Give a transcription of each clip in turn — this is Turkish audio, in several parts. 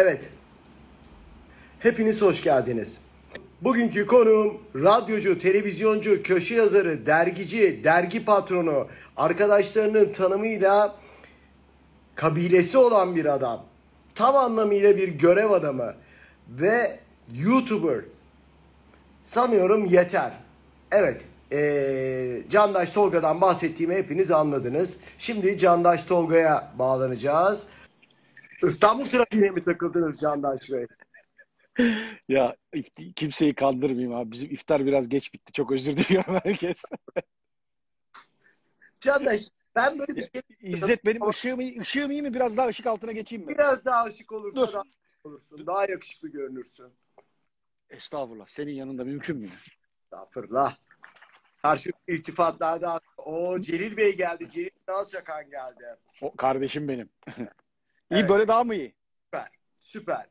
Evet. Hepiniz hoş geldiniz. Bugünkü konuğum radyocu, televizyoncu, köşe yazarı, dergici, dergi patronu, arkadaşlarının tanımıyla kabilesi olan bir adam. Tam anlamıyla bir görev adamı ve YouTuber. Sanıyorum yeter. Evet, eee Candaş Tolga'dan bahsettiğimi hepiniz anladınız. Şimdi Candaş Tolga'ya bağlanacağız. İstanbul trafiğine mi takıldınız Candaş Bey? Ya kimseyi kandırmayayım abi. Bizim iftar biraz geç bitti. Çok özür diliyorum herkes. Candaş ben böyle bir şey İzzet benim ışığım iyi, ışığım iyi mi? Biraz daha ışık altına geçeyim mi? biraz daha aşık olursa Dur. daha olursun. Daha yakışıklı görünürsün. Estağfurullah. Senin yanında mümkün mü? Estağfurullah. Karşı iltifatlarda o Celil Bey geldi. Celil Nalçakan geldi. O kardeşim benim. iyi Evet. böyle daha mı iyi? Süper.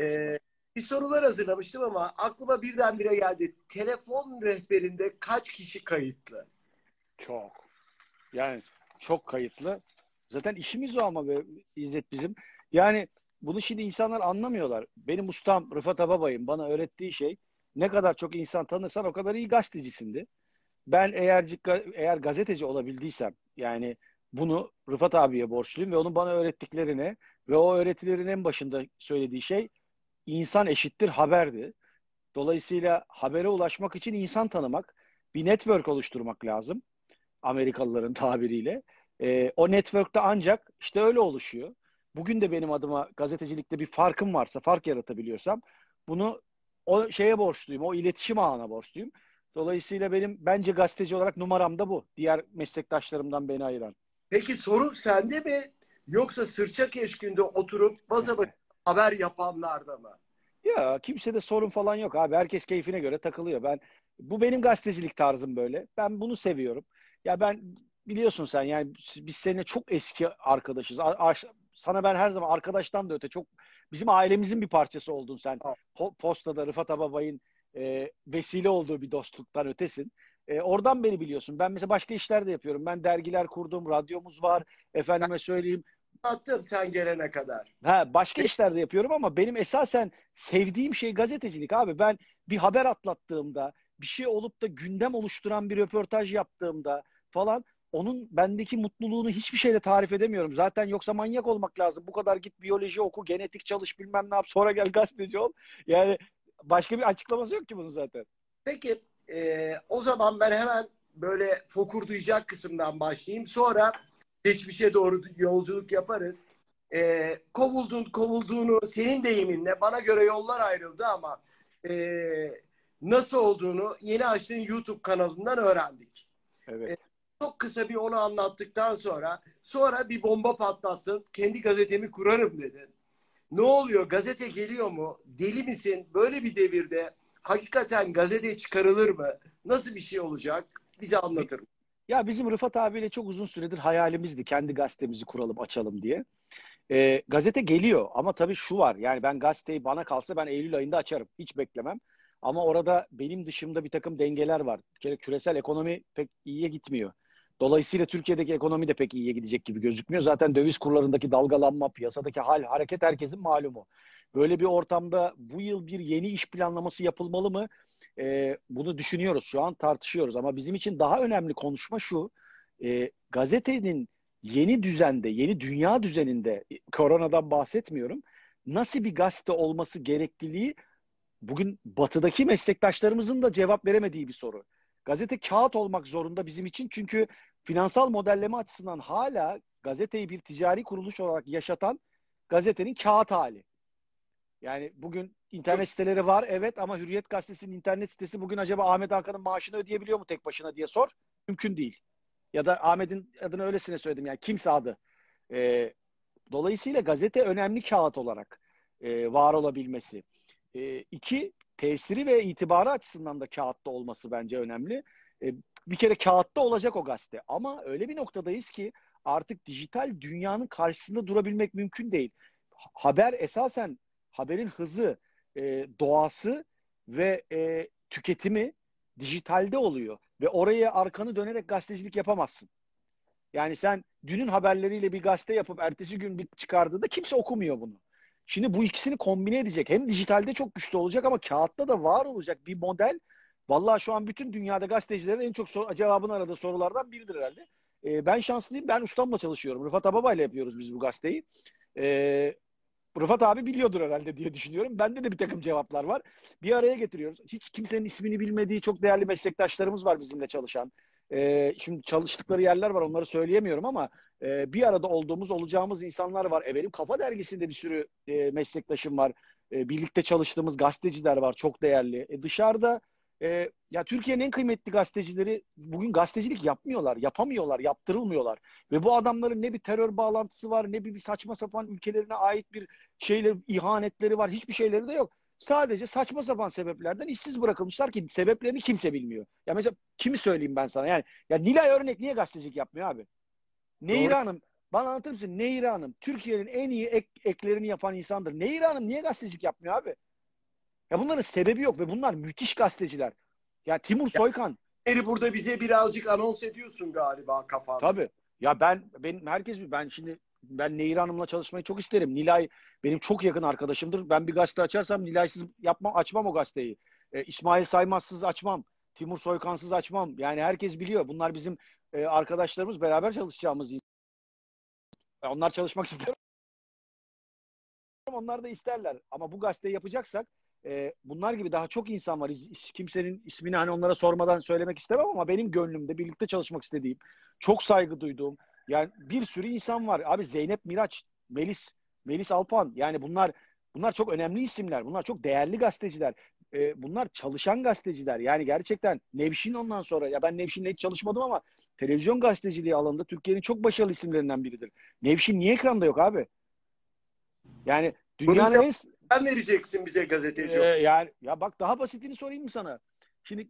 Ee, bir sorular hazırlamıştım ama aklıma birdenbire geldi. Telefon rehberinde kaç kişi kayıtlı? Çok. Yani çok kayıtlı. Zaten işimiz o ama be, İzzet bizim. Yani bunu şimdi insanlar anlamıyorlar. Benim ustam Rıfat Ababay'ın bana öğrettiği şey ne kadar çok insan tanırsan o kadar iyi gazetecisindi. Ben eğer eğer gazeteci olabildiysem yani bunu Rıfat abiye borçluyum ve onun bana öğrettiklerine ve o öğretilerin en başında söylediği şey insan eşittir haberdi. Dolayısıyla habere ulaşmak için insan tanımak, bir network oluşturmak lazım. Amerikalıların tabiriyle. Ee, o network'te ancak işte öyle oluşuyor. Bugün de benim adıma gazetecilikte bir farkım varsa, fark yaratabiliyorsam bunu o şeye borçluyum, o iletişim ağına borçluyum. Dolayısıyla benim bence gazeteci olarak numaram da bu. Diğer meslektaşlarımdan beni ayıran. Peki sorun sende mi? Yoksa sırça keşkünde oturup masa başı haber yapanlarda mı? Ya kimsede sorun falan yok abi. Herkes keyfine göre takılıyor. Ben bu benim gazetecilik tarzım böyle. Ben bunu seviyorum. Ya ben biliyorsun sen yani biz seninle çok eski arkadaşız. A- a- sana ben her zaman arkadaştan da öte çok bizim ailemizin bir parçası oldun sen. Po- Posta'da Rıfat Ababay'ın e, vesile olduğu bir dostluktan ötesin. E, oradan beni biliyorsun. Ben mesela başka işler de yapıyorum. Ben dergiler kurdum, radyomuz var. Efendime söyleyeyim Attım sen gelene kadar. Ha, başka işler de yapıyorum ama benim esasen sevdiğim şey gazetecilik abi. Ben bir haber atlattığımda, bir şey olup da gündem oluşturan bir röportaj yaptığımda falan onun bendeki mutluluğunu hiçbir şeyle tarif edemiyorum. Zaten yoksa manyak olmak lazım. Bu kadar git biyoloji oku, genetik çalış bilmem ne yap sonra gel gazeteci ol. Yani başka bir açıklaması yok ki bunun zaten. Peki e, o zaman ben hemen böyle fokurdayacak kısımdan başlayayım. Sonra geçmişe doğru yolculuk yaparız. E, kovuldun, kovulduğunu senin deyiminle bana göre yollar ayrıldı ama e, nasıl olduğunu yeni açtığın YouTube kanalından öğrendik. Evet. Çok kısa bir onu anlattıktan sonra sonra bir bomba patlattın. Kendi gazetemi kurarım dedin. Ne oluyor? Gazete geliyor mu? Deli misin? Böyle bir devirde hakikaten gazete çıkarılır mı? Nasıl bir şey olacak? Bize anlatır mısın? Ya bizim Rıfat abiyle çok uzun süredir hayalimizdi. Kendi gazetemizi kuralım, açalım diye. Ee, gazete geliyor ama tabii şu var. Yani ben gazeteyi bana kalsa ben Eylül ayında açarım. Hiç beklemem. Ama orada benim dışımda bir takım dengeler var. Kere küresel ekonomi pek iyiye gitmiyor. Dolayısıyla Türkiye'deki ekonomi de pek iyiye gidecek gibi gözükmüyor. Zaten döviz kurlarındaki dalgalanma, piyasadaki hal, hareket herkesin malumu. Böyle bir ortamda bu yıl bir yeni iş planlaması yapılmalı mı? Ee, bunu düşünüyoruz şu an tartışıyoruz. Ama bizim için daha önemli konuşma şu. Ee, gazetenin yeni düzende, yeni dünya düzeninde, koronadan bahsetmiyorum, nasıl bir gazete olması gerekliliği bugün batıdaki meslektaşlarımızın da cevap veremediği bir soru. Gazete kağıt olmak zorunda bizim için çünkü finansal modelleme açısından hala gazeteyi bir ticari kuruluş olarak yaşatan gazetenin kağıt hali. Yani bugün internet siteleri var evet ama Hürriyet Gazetesi'nin internet sitesi bugün acaba Ahmet Hakan'ın maaşını ödeyebiliyor mu tek başına diye sor. Mümkün değil. Ya da Ahmet'in adını öylesine söyledim yani kimse adı. Ee, dolayısıyla gazete önemli kağıt olarak e, var olabilmesi. E, iki, tesiri ve itibarı açısından da kağıtta olması bence önemli. E, bir kere kağıtta olacak o gazete. Ama öyle bir noktadayız ki artık dijital dünyanın karşısında durabilmek mümkün değil. Haber esasen haberin hızı, e, doğası ve e, tüketimi dijitalde oluyor. Ve oraya arkanı dönerek gazetecilik yapamazsın. Yani sen dünün haberleriyle bir gazete yapıp ertesi gün bir çıkardığında kimse okumuyor bunu. Şimdi bu ikisini kombine edecek. Hem dijitalde çok güçlü olacak ama kağıtta da var olacak bir model. Vallahi şu an bütün dünyada gazetecilerin en çok sor- cevabını aradığı sorulardan biridir herhalde. Ee, ben şanslıyım. Ben ustamla çalışıyorum. Rıfat Ababa ile yapıyoruz biz bu gazeteyi. Ee, Rıfat abi biliyordur herhalde diye düşünüyorum. Bende de bir takım cevaplar var. Bir araya getiriyoruz. Hiç kimsenin ismini bilmediği çok değerli meslektaşlarımız var bizimle çalışan. Ee, şimdi çalıştıkları yerler var onları söyleyemiyorum ama e, bir arada olduğumuz, olacağımız insanlar var. E, benim Kafa Dergisi'nde bir sürü e, meslektaşım var. E, birlikte çalıştığımız gazeteciler var çok değerli. E, dışarıda e, ya Türkiye'nin en kıymetli gazetecileri bugün gazetecilik yapmıyorlar, yapamıyorlar, yaptırılmıyorlar. Ve bu adamların ne bir terör bağlantısı var, ne bir, saçma sapan ülkelerine ait bir şeyle ihanetleri var, hiçbir şeyleri de yok. Sadece saçma sapan sebeplerden işsiz bırakılmışlar ki sebeplerini kimse bilmiyor. Ya mesela kimi söyleyeyim ben sana? Yani ya Nilay Örnek niye gazetecilik yapmıyor abi? Neyra Hanım bana anlatır mısın? Neyra Hanım Türkiye'nin en iyi ek, eklerini yapan insandır. Neyra Hanım niye gazetecilik yapmıyor abi? Ya bunların sebebi yok ve bunlar müthiş gazeteciler. Ya Timur Soykan. Eri burada bize birazcık anons ediyorsun galiba kafanda. Tabii. Ya ben benim herkes ben şimdi ben Nehir Hanım'la çalışmayı çok isterim. Nilay benim çok yakın arkadaşımdır. Ben bir gazete açarsam Nilay'sız yapmam, açmam o gazeteyi. E, İsmail Saymazsız açmam. Timur Soykansız açmam. Yani herkes biliyor. Bunlar bizim e, arkadaşlarımız beraber çalışacağımız e, onlar çalışmak ister. Onlar da isterler. Ama bu gazeteyi yapacaksak e, bunlar gibi daha çok insan var. Kimsenin ismini hani onlara sormadan söylemek istemem ama benim gönlümde birlikte çalışmak istediğim, çok saygı duyduğum yani bir sürü insan var. Abi Zeynep Miraç, Melis, Melis Alpan yani bunlar bunlar çok önemli isimler. Bunlar çok değerli gazeteciler. E, bunlar çalışan gazeteciler. Yani gerçekten Nevşin ondan sonra ya ben Nevşin'le hiç çalışmadım ama televizyon gazeteciliği alanında Türkiye'nin çok başarılı isimlerinden biridir. Nevşin niye ekranda yok abi? Yani dünyanın en sen vereceksin bize gazeteci. ee, yani ya bak daha basitini sorayım mı sana? Şimdi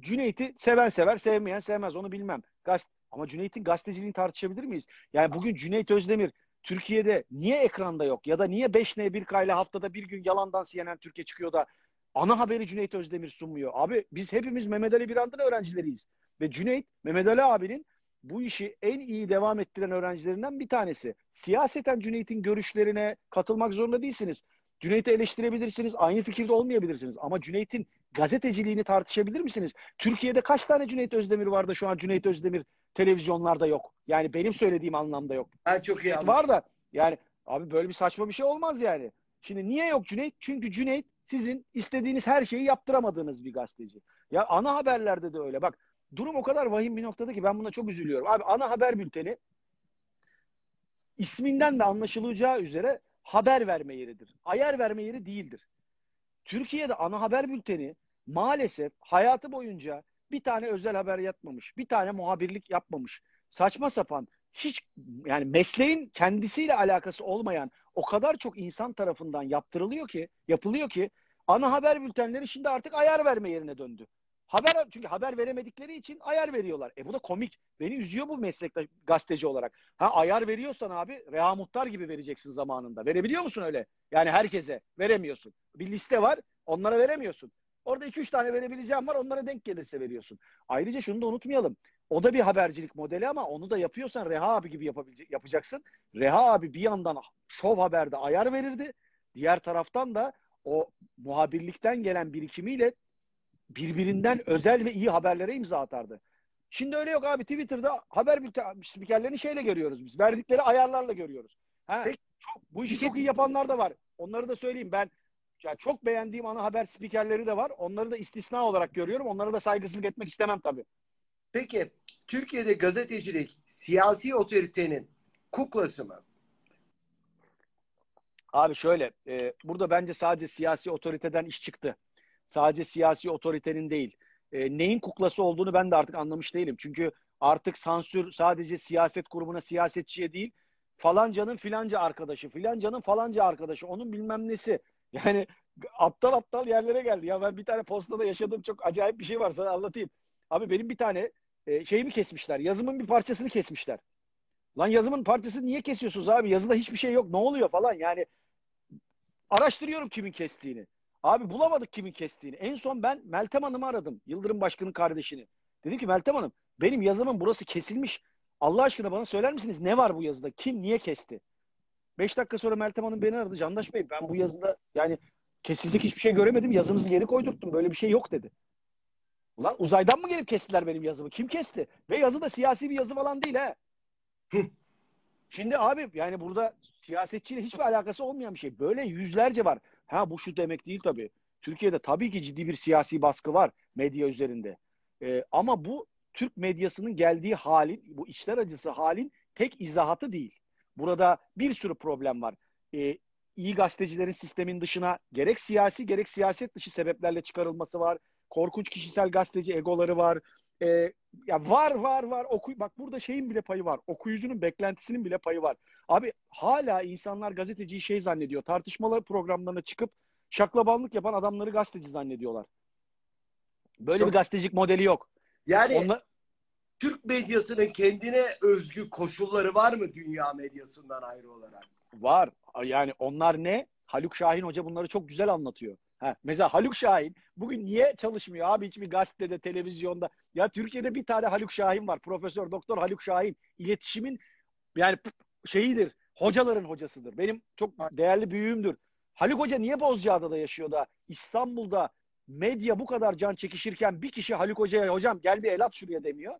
Cüneyt'i seven sever, sevmeyen sevmez. Onu bilmem. Gaz ama Cüneyt'in gazeteciliğini tartışabilir miyiz? Yani bugün Cüneyt Özdemir Türkiye'de niye ekranda yok? Ya da niye 5N1K ile haftada bir gün yalandan CNN Türkiye çıkıyor da ana haberi Cüneyt Özdemir sunmuyor? Abi biz hepimiz Mehmet Ali Birand'ın öğrencileriyiz. Ve Cüneyt, Mehmet Ali abinin bu işi en iyi devam ettiren öğrencilerinden bir tanesi. Siyaseten Cüneyt'in görüşlerine katılmak zorunda değilsiniz. Cüneyt'i eleştirebilirsiniz, aynı fikirde olmayabilirsiniz. Ama Cüneyt'in gazeteciliğini tartışabilir misiniz? Türkiye'de kaç tane Cüneyt Özdemir var da şu an Cüneyt Özdemir televizyonlarda yok? Yani benim söylediğim anlamda yok. Ben çok iyi anladım. Var da yani abi böyle bir saçma bir şey olmaz yani. Şimdi niye yok Cüneyt? Çünkü Cüneyt sizin istediğiniz her şeyi yaptıramadığınız bir gazeteci. Ya ana haberlerde de öyle. Bak durum o kadar vahim bir noktada ki ben buna çok üzülüyorum. Abi ana haber bülteni isminden de anlaşılacağı üzere haber verme yeridir. Ayar verme yeri değildir. Türkiye'de ana haber bülteni maalesef hayatı boyunca bir tane özel haber yapmamış, bir tane muhabirlik yapmamış. Saçma sapan, hiç yani mesleğin kendisiyle alakası olmayan o kadar çok insan tarafından yaptırılıyor ki, yapılıyor ki ana haber bültenleri şimdi artık ayar verme yerine döndü. Haber çünkü haber veremedikleri için ayar veriyorlar. E bu da komik. Beni üzüyor bu meslekte gazeteci olarak. Ha ayar veriyorsan abi Reha Muhtar gibi vereceksin zamanında. Verebiliyor musun öyle? Yani herkese veremiyorsun. Bir liste var. Onlara veremiyorsun. Orada 2-3 tane verebileceğim var. Onlara denk gelirse veriyorsun. Ayrıca şunu da unutmayalım. O da bir habercilik modeli ama onu da yapıyorsan Reha abi gibi yapabilecek, yapacaksın. Reha abi bir yandan şov haberde ayar verirdi. Diğer taraftan da o muhabirlikten gelen birikimiyle birbirinden özel ve iyi haberlere imza atardı. Şimdi öyle yok abi. Twitter'da haber spikerlerini şeyle görüyoruz biz. Verdikleri ayarlarla görüyoruz. Ha, Peki. çok, bu işi çok iyi yapanlar da var. Onları da söyleyeyim. Ben yani çok beğendiğim ana haber spikerleri de var. Onları da istisna olarak görüyorum. Onlara da saygısızlık etmek istemem tabii. Peki Türkiye'de gazetecilik siyasi otoritenin kuklası mı? Abi şöyle, e, burada bence sadece siyasi otoriteden iş çıktı. Sadece siyasi otoritenin değil. E, neyin kuklası olduğunu ben de artık anlamış değilim. Çünkü artık sansür sadece siyaset grubuna, siyasetçiye değil, falancanın filanca arkadaşı, filancanın falanca arkadaşı, onun bilmem nesi. Yani aptal aptal yerlere geldi. Ya ben bir tane postada yaşadığım çok acayip bir şey var sana anlatayım. Abi benim bir tane e, şeyimi kesmişler. Yazımın bir parçasını kesmişler. Lan yazımın parçasını niye kesiyorsunuz abi? Yazıda hiçbir şey yok. Ne oluyor falan. Yani araştırıyorum kimin kestiğini. Abi bulamadık kimin kestiğini. En son ben Meltem Hanım'ı aradım. Yıldırım Başkan'ın kardeşini. Dedim ki Meltem Hanım benim yazımın burası kesilmiş. Allah aşkına bana söyler misiniz ne var bu yazıda? Kim niye kesti? 5 dakika sonra Meltem Hanım beni aradı. Candaş Bey ben bu yazıda yani kesilecek hiçbir şey göremedim. Yazınızı geri koydurttum. Böyle bir şey yok dedi. Ulan uzaydan mı gelip kestiler benim yazımı? Kim kesti? Ve yazı da siyasi bir yazı falan değil ha. Şimdi abi yani burada siyasetçiyle hiçbir alakası olmayan bir şey. Böyle yüzlerce var. Ha bu şu demek değil tabii. Türkiye'de tabii ki ciddi bir siyasi baskı var medya üzerinde. Ee, ama bu Türk medyasının geldiği halin, bu içler acısı halin tek izahatı değil. Burada bir sürü problem var. Ee, iyi gazetecilerin sistemin dışına gerek siyasi gerek siyaset dışı sebeplerle çıkarılması var. Korkunç kişisel gazeteci egoları var. Ee, ya var var var. Oku bak burada şeyin bile payı var. Okuyucunun beklentisinin bile payı var. Abi hala insanlar gazeteciyi şey zannediyor. Tartışmalı programlarına çıkıp şaklabanlık yapan adamları gazeteci zannediyorlar. Böyle Çok- bir gazetecilik modeli yok. Yani Onlar, Türk medyasının kendine özgü koşulları var mı dünya medyasından ayrı olarak? Var. Yani onlar ne? Haluk Şahin Hoca bunları çok güzel anlatıyor. Ha, mesela Haluk Şahin bugün niye çalışmıyor abi hiçbir gazetede, televizyonda? Ya Türkiye'de bir tane Haluk Şahin var. Profesör Doktor Haluk Şahin. İletişimin yani şeyidir. Hocaların hocasıdır. Benim çok değerli büyüğümdür. Haluk Hoca niye Bozcaada'da yaşıyor da İstanbul'da medya bu kadar can çekişirken bir kişi Haluk Hoca'ya hocam gel bir el at şuraya demiyor.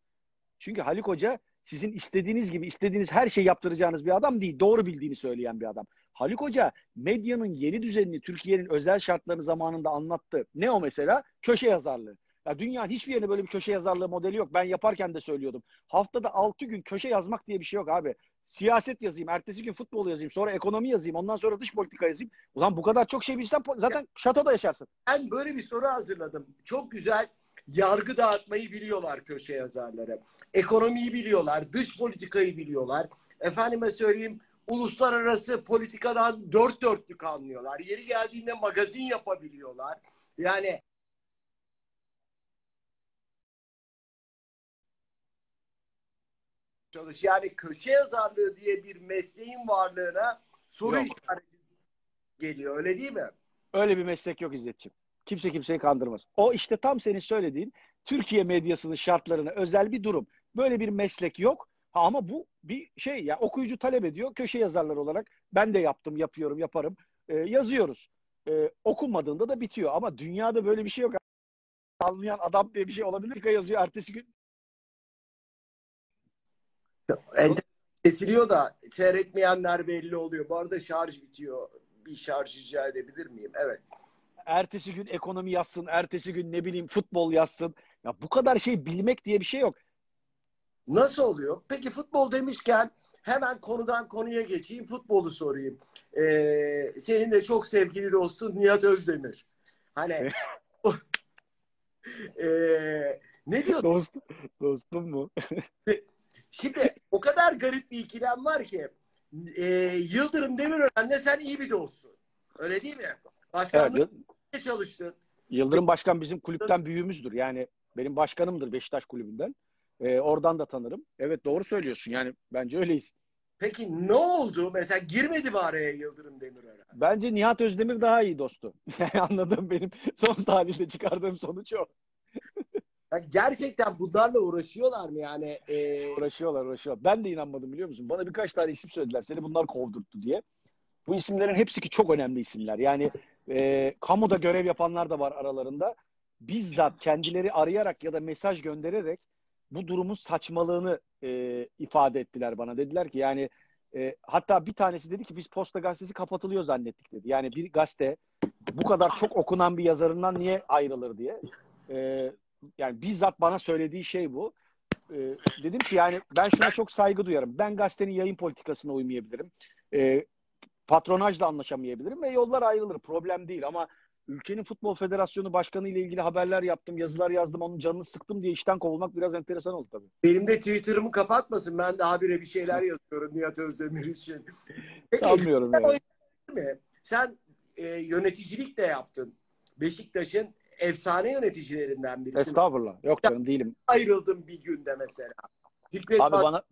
Çünkü Haluk Hoca sizin istediğiniz gibi istediğiniz her şeyi yaptıracağınız bir adam değil. Doğru bildiğini söyleyen bir adam. Haluk Hoca medyanın yeni düzenini Türkiye'nin özel şartları zamanında anlattı. Ne o mesela? Köşe yazarlığı. Ya dünyanın hiçbir yerinde böyle bir köşe yazarlığı modeli yok. Ben yaparken de söylüyordum. Haftada 6 gün köşe yazmak diye bir şey yok abi. Siyaset yazayım, ertesi gün futbol yazayım, sonra ekonomi yazayım, ondan sonra dış politika yazayım. Ulan bu kadar çok şey bilsen zaten şatoda yaşarsın. Ben böyle bir soru hazırladım. Çok güzel yargı dağıtmayı biliyorlar köşe yazarları. Ekonomiyi biliyorlar, dış politikayı biliyorlar. Efendime söyleyeyim uluslararası politikadan dört dörtlük anlıyorlar. Yeri geldiğinde magazin yapabiliyorlar. Yani çalış. Yani köşe yazarlığı diye bir mesleğin varlığına soru Yok. işareti geliyor. Öyle değil mi? Öyle bir meslek yok İzzetciğim. Kimse kimseyi kandırmasın. O işte tam senin söylediğin Türkiye medyasının şartlarına özel bir durum. Böyle bir meslek yok. Ha, ama bu bir şey ya okuyucu talep ediyor. Köşe yazarlar olarak ben de yaptım, yapıyorum, yaparım. Ee, yazıyoruz. Ee, okunmadığında da bitiyor. Ama dünyada böyle bir şey yok. Anlayan adam diye bir şey olabilir. Yazıyor. Ertesi gün Enter kesiliyor da seyretmeyenler belli oluyor. Bu arada şarj bitiyor. Bir şarj rica edebilir miyim? Evet. ertesi gün ekonomi yazsın, ertesi gün ne bileyim futbol yazsın. Ya bu kadar şey bilmek diye bir şey yok. Nasıl oluyor? Peki futbol demişken hemen konudan konuya geçeyim. Futbolu sorayım. Ee, senin de çok sevgili dostun Nihat Özdemir. Hani ee, ne diyor? Dost, dostum mu? Şimdi o kadar garip bir ikilem var ki ee, Yıldırım Demirören'le sen iyi bir dostsun. Öyle değil mi? Evet, Başkanlıkta Yıl- çalıştın. Yıldırım Başkan bizim kulüpten büyüğümüzdür. Yani benim başkanımdır Beşiktaş kulübünden. Ee, oradan da tanırım. Evet doğru söylüyorsun. Yani bence öyleyiz. Peki ne oldu? Mesela girmedi mi araya Yıldırım Demirören? Bence Nihat Özdemir daha iyi dostu. Yani anladığım benim son tahlilde çıkardığım sonuç o. Ya gerçekten bunlarla uğraşıyorlar mı yani? Ee, Uğraşıyorlar uğraşıyorlar. Ben de inanmadım biliyor musun? Bana birkaç tane isim söylediler. Seni bunlar kovdurttu diye. Bu isimlerin hepsi ki çok önemli isimler. Yani e, kamuda görev yapanlar da var aralarında. Bizzat kendileri arayarak ya da mesaj göndererek bu durumun saçmalığını e, ifade ettiler bana. Dediler ki yani e, hatta bir tanesi dedi ki biz Posta Gazetesi kapatılıyor zannettik dedi. Yani bir gazete bu kadar çok okunan bir yazarından niye ayrılır diye. E, yani bizzat bana söylediği şey bu. E, dedim ki yani ben şuna çok saygı duyarım. Ben gazetenin yayın politikasına uymayabilirim. E, patronajla anlaşamayabilirim ve yollar ayrılır. Problem değil ama ülkenin futbol federasyonu başkanı ile ilgili haberler yaptım, yazılar yazdım, onun canını sıktım diye işten kovulmak biraz enteresan oldu tabii. benim de Twitter'ımı kapatmasın. Ben de habire bir şeyler yazıyorum Nihat Özdemir için. Peki Sanmıyorum yani. mi? Sen e, yöneticilik de yaptın. Beşiktaş'ın efsane yöneticilerinden birisin. Estağfurullah. Yok canım değilim. Ayrıldın bir günde mesela. Fikret Abi bana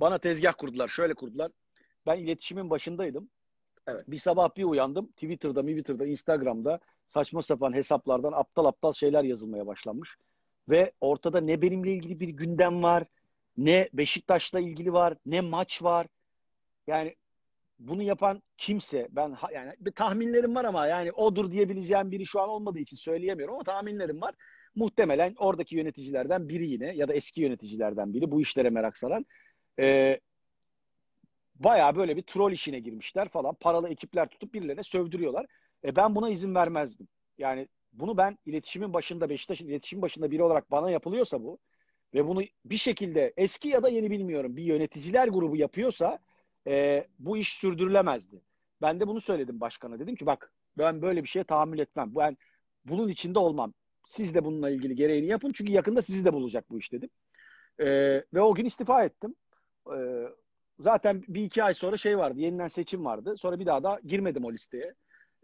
bana tezgah kurdular. Şöyle kurdular. Ben iletişimin başındaydım. Evet. Bir sabah bir uyandım. Twitter'da, Twitter'da, Instagram'da saçma sapan hesaplardan aptal aptal şeyler yazılmaya başlanmış. Ve ortada ne benimle ilgili bir gündem var, ne Beşiktaş'la ilgili var, ne maç var. Yani bunu yapan kimse ben yani bir tahminlerim var ama yani odur diyebileceğim biri şu an olmadığı için söyleyemiyorum ama tahminlerim var. Muhtemelen oradaki yöneticilerden biri yine ya da eski yöneticilerden biri bu işlere merak salan e, bayağı böyle bir troll işine girmişler falan. Paralı ekipler tutup birilerine sövdürüyorlar. E, ben buna izin vermezdim. Yani bunu ben iletişimin başında Beşiktaş'ın iletişim başında biri olarak bana yapılıyorsa bu ve bunu bir şekilde eski ya da yeni bilmiyorum bir yöneticiler grubu yapıyorsa e, bu iş sürdürülemezdi. Ben de bunu söyledim başkana. Dedim ki bak ben böyle bir şeye tahammül etmem. Ben bunun içinde olmam. Siz de bununla ilgili gereğini yapın. Çünkü yakında sizi de bulacak bu iş dedim. E, ve o gün istifa ettim. E, zaten bir iki ay sonra şey vardı. Yeniden seçim vardı. Sonra bir daha da girmedim o listeye.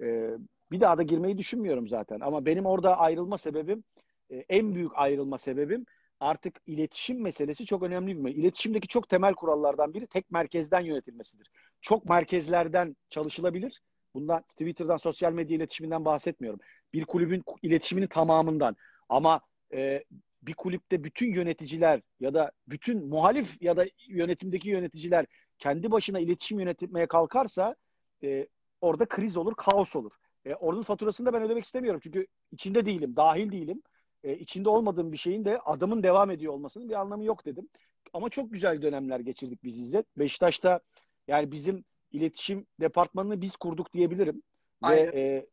E, bir daha da girmeyi düşünmüyorum zaten. Ama benim orada ayrılma sebebim e, en büyük ayrılma sebebim artık iletişim meselesi çok önemli bir mesele. İletişimdeki çok temel kurallardan biri tek merkezden yönetilmesidir. Çok merkezlerden çalışılabilir. Bundan Twitter'dan, sosyal medya iletişiminden bahsetmiyorum. Bir kulübün iletişiminin tamamından. Ama e, bir kulüpte bütün yöneticiler ya da bütün muhalif ya da yönetimdeki yöneticiler kendi başına iletişim yönetmeye kalkarsa e, orada kriz olur, kaos olur. E, onun faturasını da ben ödemek istemiyorum. Çünkü içinde değilim, dahil değilim e, içinde olmadığım bir şeyin de adamın devam ediyor olmasının bir anlamı yok dedim. Ama çok güzel dönemler geçirdik biz İzzet. Beşiktaş'ta yani bizim iletişim departmanını biz kurduk diyebilirim. Aynen. Ve, e,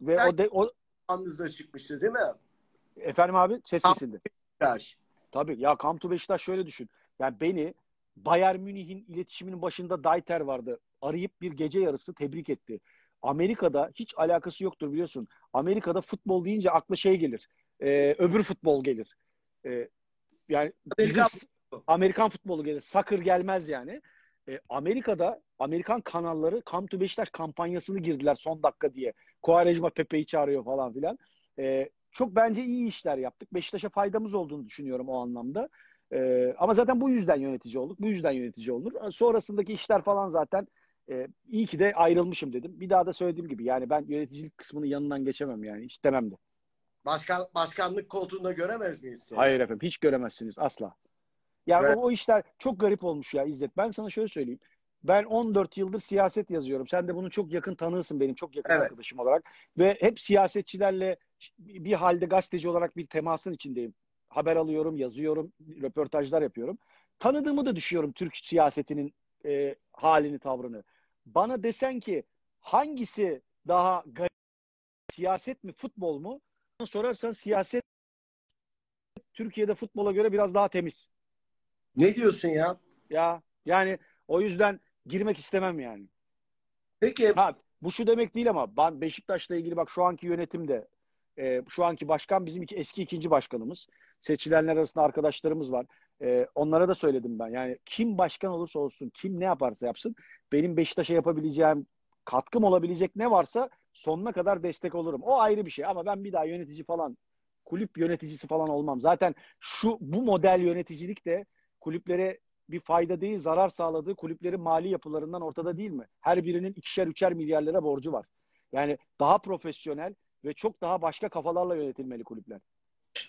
ve yani, o de, o anınızda çıkmıştı değil mi? Efendim abi ses kesildi. Beşiktaş. Tabii ya Kamtu Beşiktaş şöyle düşün. Yani beni Bayern Münih'in iletişiminin başında Dayter vardı. Arayıp bir gece yarısı tebrik etti. Amerika'da hiç alakası yoktur biliyorsun. Amerika'da futbol deyince akla şey gelir e, öbür futbol gelir. E, yani Amerikan, bizim, Amerikan futbolu gelir. Soccer gelmez yani. E, Amerika'da Amerikan kanalları Come to Beşiktaş kampanyasını girdiler son dakika diye. Kovarejma Pepe'yi çağırıyor falan filan. E, çok bence iyi işler yaptık. Beşiktaş'a faydamız olduğunu düşünüyorum o anlamda. E, ama zaten bu yüzden yönetici olduk. Bu yüzden yönetici olunur. Sonrasındaki işler falan zaten e, iyi ki de ayrılmışım dedim. Bir daha da söylediğim gibi yani ben yöneticilik kısmının yanından geçemem yani istemem de. Başkan, başkanlık koltuğunda göremez miyiz? Seni? Hayır efendim hiç göremezsiniz asla. Ya evet. o, o işler çok garip olmuş ya İzzet. Ben sana şöyle söyleyeyim. Ben 14 yıldır siyaset yazıyorum. Sen de bunu çok yakın tanırsın benim çok yakın evet. arkadaşım olarak. Ve hep siyasetçilerle bir halde gazeteci olarak bir temasın içindeyim. Haber alıyorum, yazıyorum, röportajlar yapıyorum. Tanıdığımı da düşüyorum Türk siyasetinin e, halini, tavrını. Bana desen ki hangisi daha garip, siyaset mi, futbol mu? sorarsan siyaset Türkiye'de futbola göre biraz daha temiz. Ne diyorsun ya? Ya yani o yüzden girmek istemem yani. Peki. Ha, bu şu demek değil ama ben Beşiktaş'la ilgili bak şu anki yönetimde e, şu anki başkan bizim iki, eski ikinci başkanımız. Seçilenler arasında arkadaşlarımız var. E, onlara da söyledim ben. Yani kim başkan olursa olsun, kim ne yaparsa yapsın benim Beşiktaş'a yapabileceğim, katkım olabilecek ne varsa sonuna kadar destek olurum. O ayrı bir şey ama ben bir daha yönetici falan kulüp yöneticisi falan olmam. Zaten şu bu model yöneticilik de kulüplere bir fayda değil zarar sağladığı kulüplerin mali yapılarından ortada değil mi? Her birinin ikişer üçer milyar lira borcu var. Yani daha profesyonel ve çok daha başka kafalarla yönetilmeli kulüpler.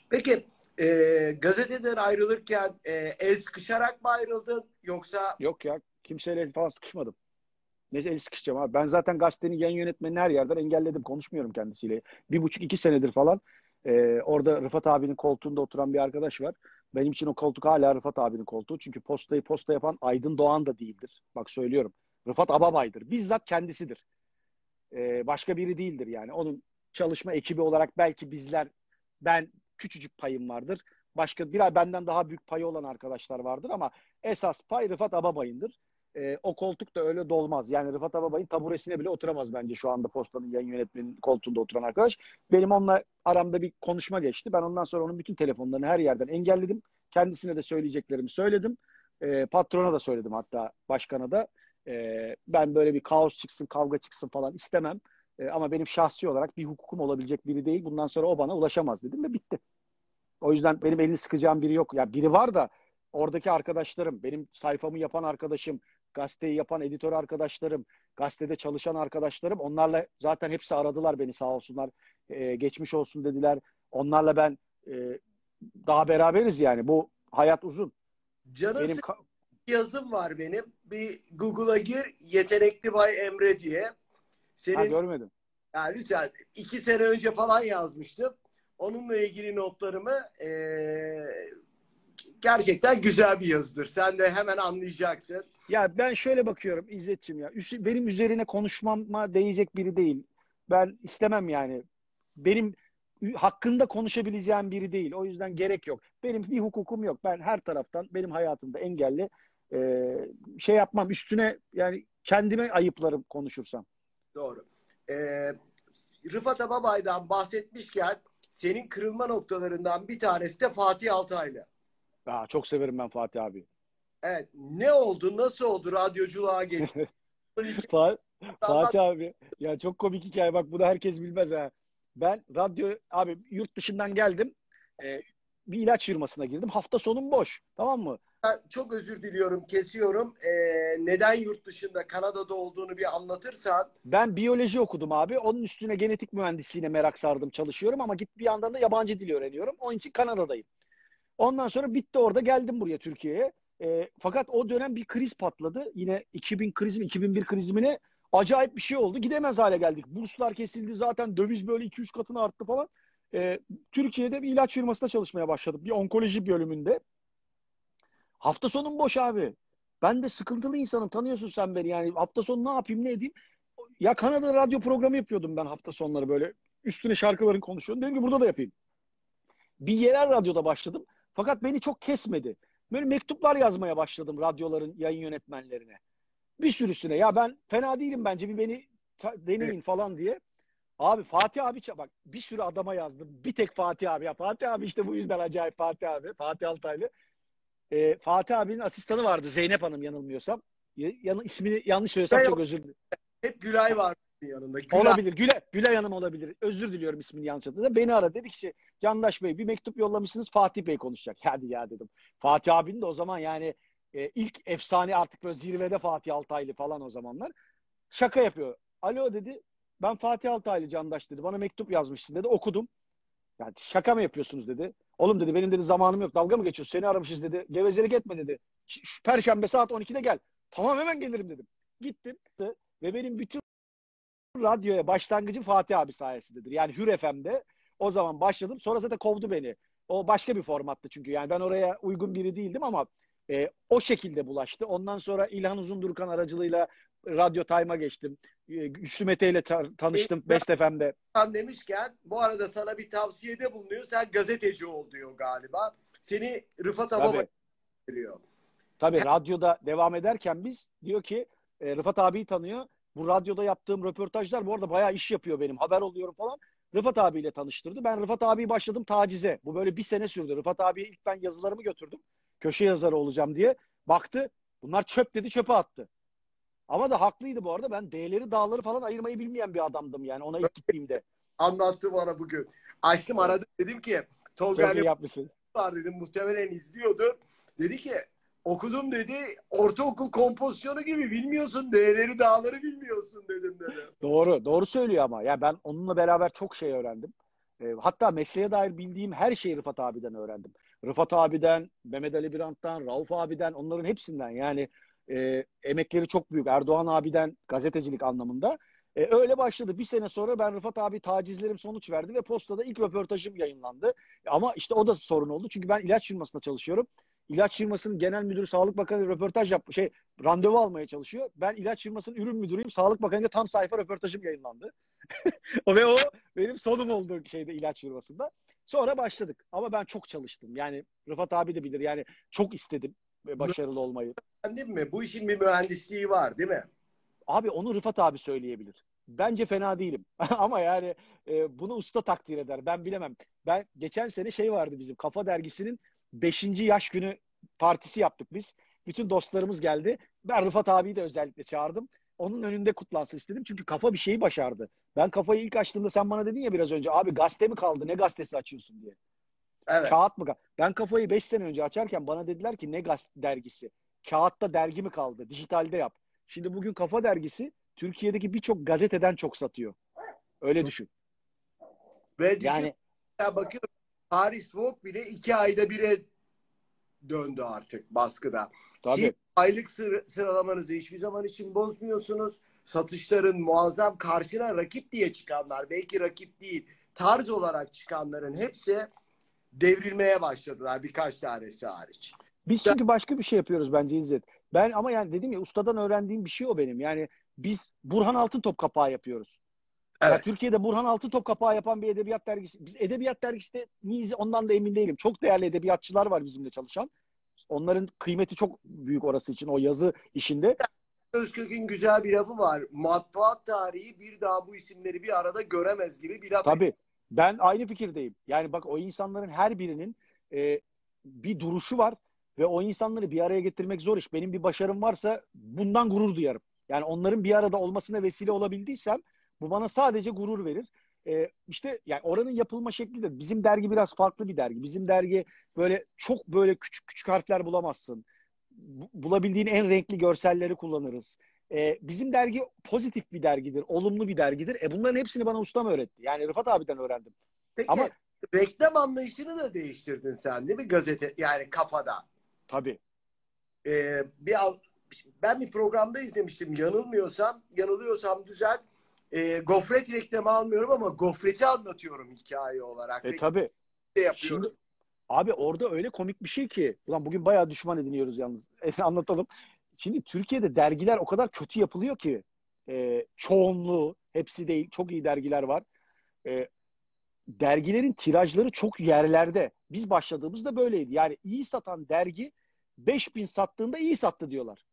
Peki e, gazeteden ayrılırken e, el sıkışarak mı ayrıldın yoksa? Yok ya kimseyle falan sıkışmadım. Ne el sıkışacağım abi. Ben zaten gazetenin yayın yönetmenini her yerden engelledim. Konuşmuyorum kendisiyle. Bir buçuk iki senedir falan. E, orada Rıfat abinin koltuğunda oturan bir arkadaş var. Benim için o koltuk hala Rıfat abinin koltuğu. Çünkü postayı posta yapan Aydın Doğan da değildir. Bak söylüyorum. Rıfat Ababay'dır. Bizzat kendisidir. E, başka biri değildir yani. Onun çalışma ekibi olarak belki bizler ben küçücük payım vardır. Başka bir benden daha büyük payı olan arkadaşlar vardır ama esas pay Rıfat Ababay'ındır e, o koltuk da öyle dolmaz. Yani Rıfat Ababay'ın taburesine bile oturamaz bence şu anda postanın yayın yönetmenin koltuğunda oturan arkadaş. Benim onunla aramda bir konuşma geçti. Ben ondan sonra onun bütün telefonlarını her yerden engelledim. Kendisine de söyleyeceklerimi söyledim. E, patrona da söyledim hatta başkana da. E, ben böyle bir kaos çıksın, kavga çıksın falan istemem. E, ama benim şahsi olarak bir hukukum olabilecek biri değil. Bundan sonra o bana ulaşamaz dedim ve bitti. O yüzden benim elini sıkacağım biri yok. Ya biri var da oradaki arkadaşlarım, benim sayfamı yapan arkadaşım, gazeteyi yapan editör arkadaşlarım, gazetede çalışan arkadaşlarım onlarla zaten hepsi aradılar beni sağ olsunlar. Ee, geçmiş olsun dediler. Onlarla ben e, daha beraberiz yani. Bu hayat uzun. Canın Benim yazım var benim. Bir Google'a gir yetenekli Bay Emre diye. Senin Ha, görmedim. yani lütfen iki sene önce falan yazmıştım. Onunla ilgili notlarımı eee, gerçekten güzel bir yazıdır. Sen de hemen anlayacaksın. Ya ben şöyle bakıyorum İzzet'ciğim ya. Benim üzerine konuşmama değecek biri değil. Ben istemem yani. Benim hakkında konuşabileceğim biri değil. O yüzden gerek yok. Benim bir hukukum yok. Ben her taraftan benim hayatımda engelli e, şey yapmam. Üstüne yani kendime ayıplarım konuşursam. Doğru. Eee Rıfat Ababay'dan bahsetmişken senin kırılma noktalarından bir tanesi de Fatih Altaylı. Aa, çok severim ben Fatih abi. Evet. Ne oldu? Nasıl oldu? Radyoculuğa geçti. Fa- Fatih abi. Ya çok komik hikaye. Bak bunu herkes bilmez ha. Ben radyo abi yurt dışından geldim. Ee, bir ilaç firmasına girdim. Hafta sonum boş. Tamam mı? Çok özür diliyorum. Kesiyorum. Eee, neden yurt dışında Kanada'da olduğunu bir anlatırsan. Ben biyoloji okudum abi. Onun üstüne genetik mühendisliğine merak sardım. Çalışıyorum ama git bir yandan da yabancı dil öğreniyorum. Onun için Kanada'dayım. Ondan sonra bitti orada geldim buraya Türkiye'ye. Ee, fakat o dönem bir kriz patladı. Yine 2000 krizi mi 2001 krizi mi ne? Acayip bir şey oldu. Gidemez hale geldik. Burslar kesildi zaten. Döviz böyle 2-3 katına arttı falan. Ee, Türkiye'de bir ilaç firmasında çalışmaya başladım. Bir onkoloji bölümünde. Hafta sonum boş abi. Ben de sıkıntılı insanım. Tanıyorsun sen beni yani. Hafta sonu ne yapayım ne edeyim? Ya Kanada radyo programı yapıyordum ben hafta sonları böyle. Üstüne şarkıların konuşuyordum. Dedim ki burada da yapayım. Bir yerel radyoda başladım. Fakat beni çok kesmedi. Böyle mektuplar yazmaya başladım radyoların yayın yönetmenlerine. Bir sürüsüne. Ya ben fena değilim bence bir beni deneyin falan diye. Abi Fatih abi bak bir sürü adama yazdım. Bir tek Fatih abi. Ya Fatih abi işte bu yüzden acayip Fatih abi. Fatih Altaylı. Ee, Fatih abinin asistanı vardı Zeynep Hanım yanılmıyorsam. Ya- Yan, ismini yanlış söylesem çok özür dilerim. Hep Gülay var yanında. Gülay. Olabilir. Güle, Gülay Hanım olabilir. Özür diliyorum ismini yanlış hatırladım. Beni aradı. Dedi ki Candaş Bey bir mektup yollamışsınız Fatih Bey konuşacak. Hadi ya dedim. Fatih abinin de o zaman yani e, ilk efsane artık böyle zirvede Fatih Altaylı falan o zamanlar. Şaka yapıyor. Alo dedi. Ben Fatih Altaylı Candaş dedi. Bana mektup yazmışsın dedi. Okudum. Yani şaka mı yapıyorsunuz dedi. Oğlum dedi benim dedi zamanım yok. Dalga mı geçiyorsun? Seni aramışız dedi. Gevezelik etme dedi. Şu Perşembe saat 12'de gel. Tamam hemen gelirim dedim. Gittim ve benim bütün radyoya başlangıcım Fatih abi sayesindedir. Yani Hür FM'de o zaman başladım. Sonra zaten kovdu beni. O başka bir formattı çünkü. Yani ben oraya uygun biri değildim ama e, o şekilde bulaştı. Ondan sonra İlhan Uzundurkan aracılığıyla Radyo Time'a geçtim. E, Güçlü Mete ile ta- tanıştım Best FM'de. Demişken bu arada sana bir tavsiyede bulunuyor. Sen gazeteci ol diyor galiba. Seni Rıfat. Ababa veriyor. Tabii radyoda devam ederken biz diyor ki e, Rıfat abiyi tanıyor. Bu radyoda yaptığım röportajlar bu arada bayağı iş yapıyor benim. Haber oluyorum falan. Rıfat abiyle tanıştırdı. Ben Rıfat abiyi başladım tacize. Bu böyle bir sene sürdü. Rıfat abiye ilk ben yazılarımı götürdüm. Köşe yazarı olacağım diye. Baktı. Bunlar çöp dedi çöpe attı. Ama da haklıydı bu arada. Ben D'leri dağları falan ayırmayı bilmeyen bir adamdım yani ona ilk gittiğimde. Anlattı bana bugün. Açtım aradım dedim ki Çok Tolga iyi ile yapmışsın. var dedim muhtemelen izliyordur. Dedi ki okudum dedi ortaokul kompozisyonu gibi bilmiyorsun değerleri dağları bilmiyorsun dedim dedi. Doğru. Doğru söylüyor ama. Ya ben onunla beraber çok şey öğrendim. E, hatta mesleğe dair bildiğim her şeyi Rıfat abiden öğrendim. Rıfat abiden, Mehmet Ali Birant'tan, Rauf abiden, onların hepsinden. Yani e, emekleri çok büyük. Erdoğan abiden gazetecilik anlamında. E, öyle başladı. Bir sene sonra ben Rıfat abi tacizlerim sonuç verdi ve postada ilk röportajım yayınlandı. Ama işte o da sorun oldu. Çünkü ben ilaç firmasında çalışıyorum. İlaç firmasının genel müdürü Sağlık Bakanı röportaj yap şey randevu almaya çalışıyor. Ben ilaç firmasının ürün müdürüyüm. Sağlık Bakanı'nda tam sayfa röportajım yayınlandı. o ve o benim sonum oldu şeyde ilaç firmasında. Sonra başladık. Ama ben çok çalıştım. Yani Rıfat abi de bilir. Yani çok istedim başarılı olmayı. Değil mi? Bu işin bir mühendisliği var değil mi? Abi onu Rıfat abi söyleyebilir. Bence fena değilim. Ama yani e, bunu usta takdir eder. Ben bilemem. Ben geçen sene şey vardı bizim Kafa Dergisi'nin 5. yaş günü partisi yaptık biz. Bütün dostlarımız geldi. Ben Rıfat abiyi de özellikle çağırdım. Onun önünde kutlansın istedim. Çünkü kafa bir şeyi başardı. Ben kafayı ilk açtığımda sen bana dedin ya biraz önce abi gazete mi kaldı ne gazetesi açıyorsun diye. Evet. Kağıt mı? Ben kafayı 5 sene önce açarken bana dediler ki ne gaz dergisi? Kağıtta dergi mi kaldı? Dijitalde yap. Şimdi bugün Kafa Dergisi Türkiye'deki birçok gazeteden çok satıyor. Öyle düşün. Ve düşün, Yani ya bakıyorum Paris Vogue bile iki ayda bire döndü artık baskıda. Tabii. Siz aylık sır- sıralamanızı hiçbir zaman için bozmuyorsunuz. Satışların muazzam karşına rakip diye çıkanlar, belki rakip değil, tarz olarak çıkanların hepsi devrilmeye başladılar birkaç tanesi hariç. Biz çünkü başka bir şey yapıyoruz bence İzzet. Ben ama yani dedim ya ustadan öğrendiğim bir şey o benim. Yani biz Burhan Altıntop kapağı yapıyoruz. Ya Evet. Türkiye'de Burhan Altıntop kapağı yapan bir edebiyat dergisi. Biz edebiyat dergisi de miyiz ondan da emin değilim. Çok değerli edebiyatçılar var bizimle çalışan. Onların kıymeti çok büyük orası için o yazı işinde. Özkök'ün güzel bir lafı var. Matbuat tarihi bir daha bu isimleri bir arada göremez gibi bir laf. Tabii. Ben aynı fikirdeyim. Yani bak o insanların her birinin e, bir duruşu var ve o insanları bir araya getirmek zor iş. Benim bir başarım varsa bundan gurur duyarım. Yani onların bir arada olmasına vesile olabildiysem bu bana sadece gurur verir. E, işte yani oranın yapılma şekli de bizim dergi biraz farklı bir dergi. Bizim dergi böyle çok böyle küçük küçük harfler bulamazsın. Bu- Bulabildiğin en renkli görselleri kullanırız. E, bizim dergi pozitif bir dergidir, olumlu bir dergidir. E bunların hepsini bana ustam öğretti. Yani Rıfat abiden öğrendim. Peki Ama- reklam anlayışını da değiştirdin sen değil mi gazete yani kafada? Tabii. Ee, bir ben bir programda izlemiştim yanılmıyorsam yanılıyorsam düzelt. Ee, gofret reklamı almıyorum ama gofreti anlatıyorum hikaye olarak. E yapıyoruz. Şimdi abi orada öyle komik bir şey ki. Ulan bugün bayağı düşman ediniyoruz yalnız. E, anlatalım. Şimdi Türkiye'de dergiler o kadar kötü yapılıyor ki. E, çoğunluğu, hepsi değil. Çok iyi dergiler var. E, dergilerin tirajları çok yerlerde. Biz başladığımızda böyleydi. Yani iyi satan dergi 5000 sattığında iyi sattı diyorlar.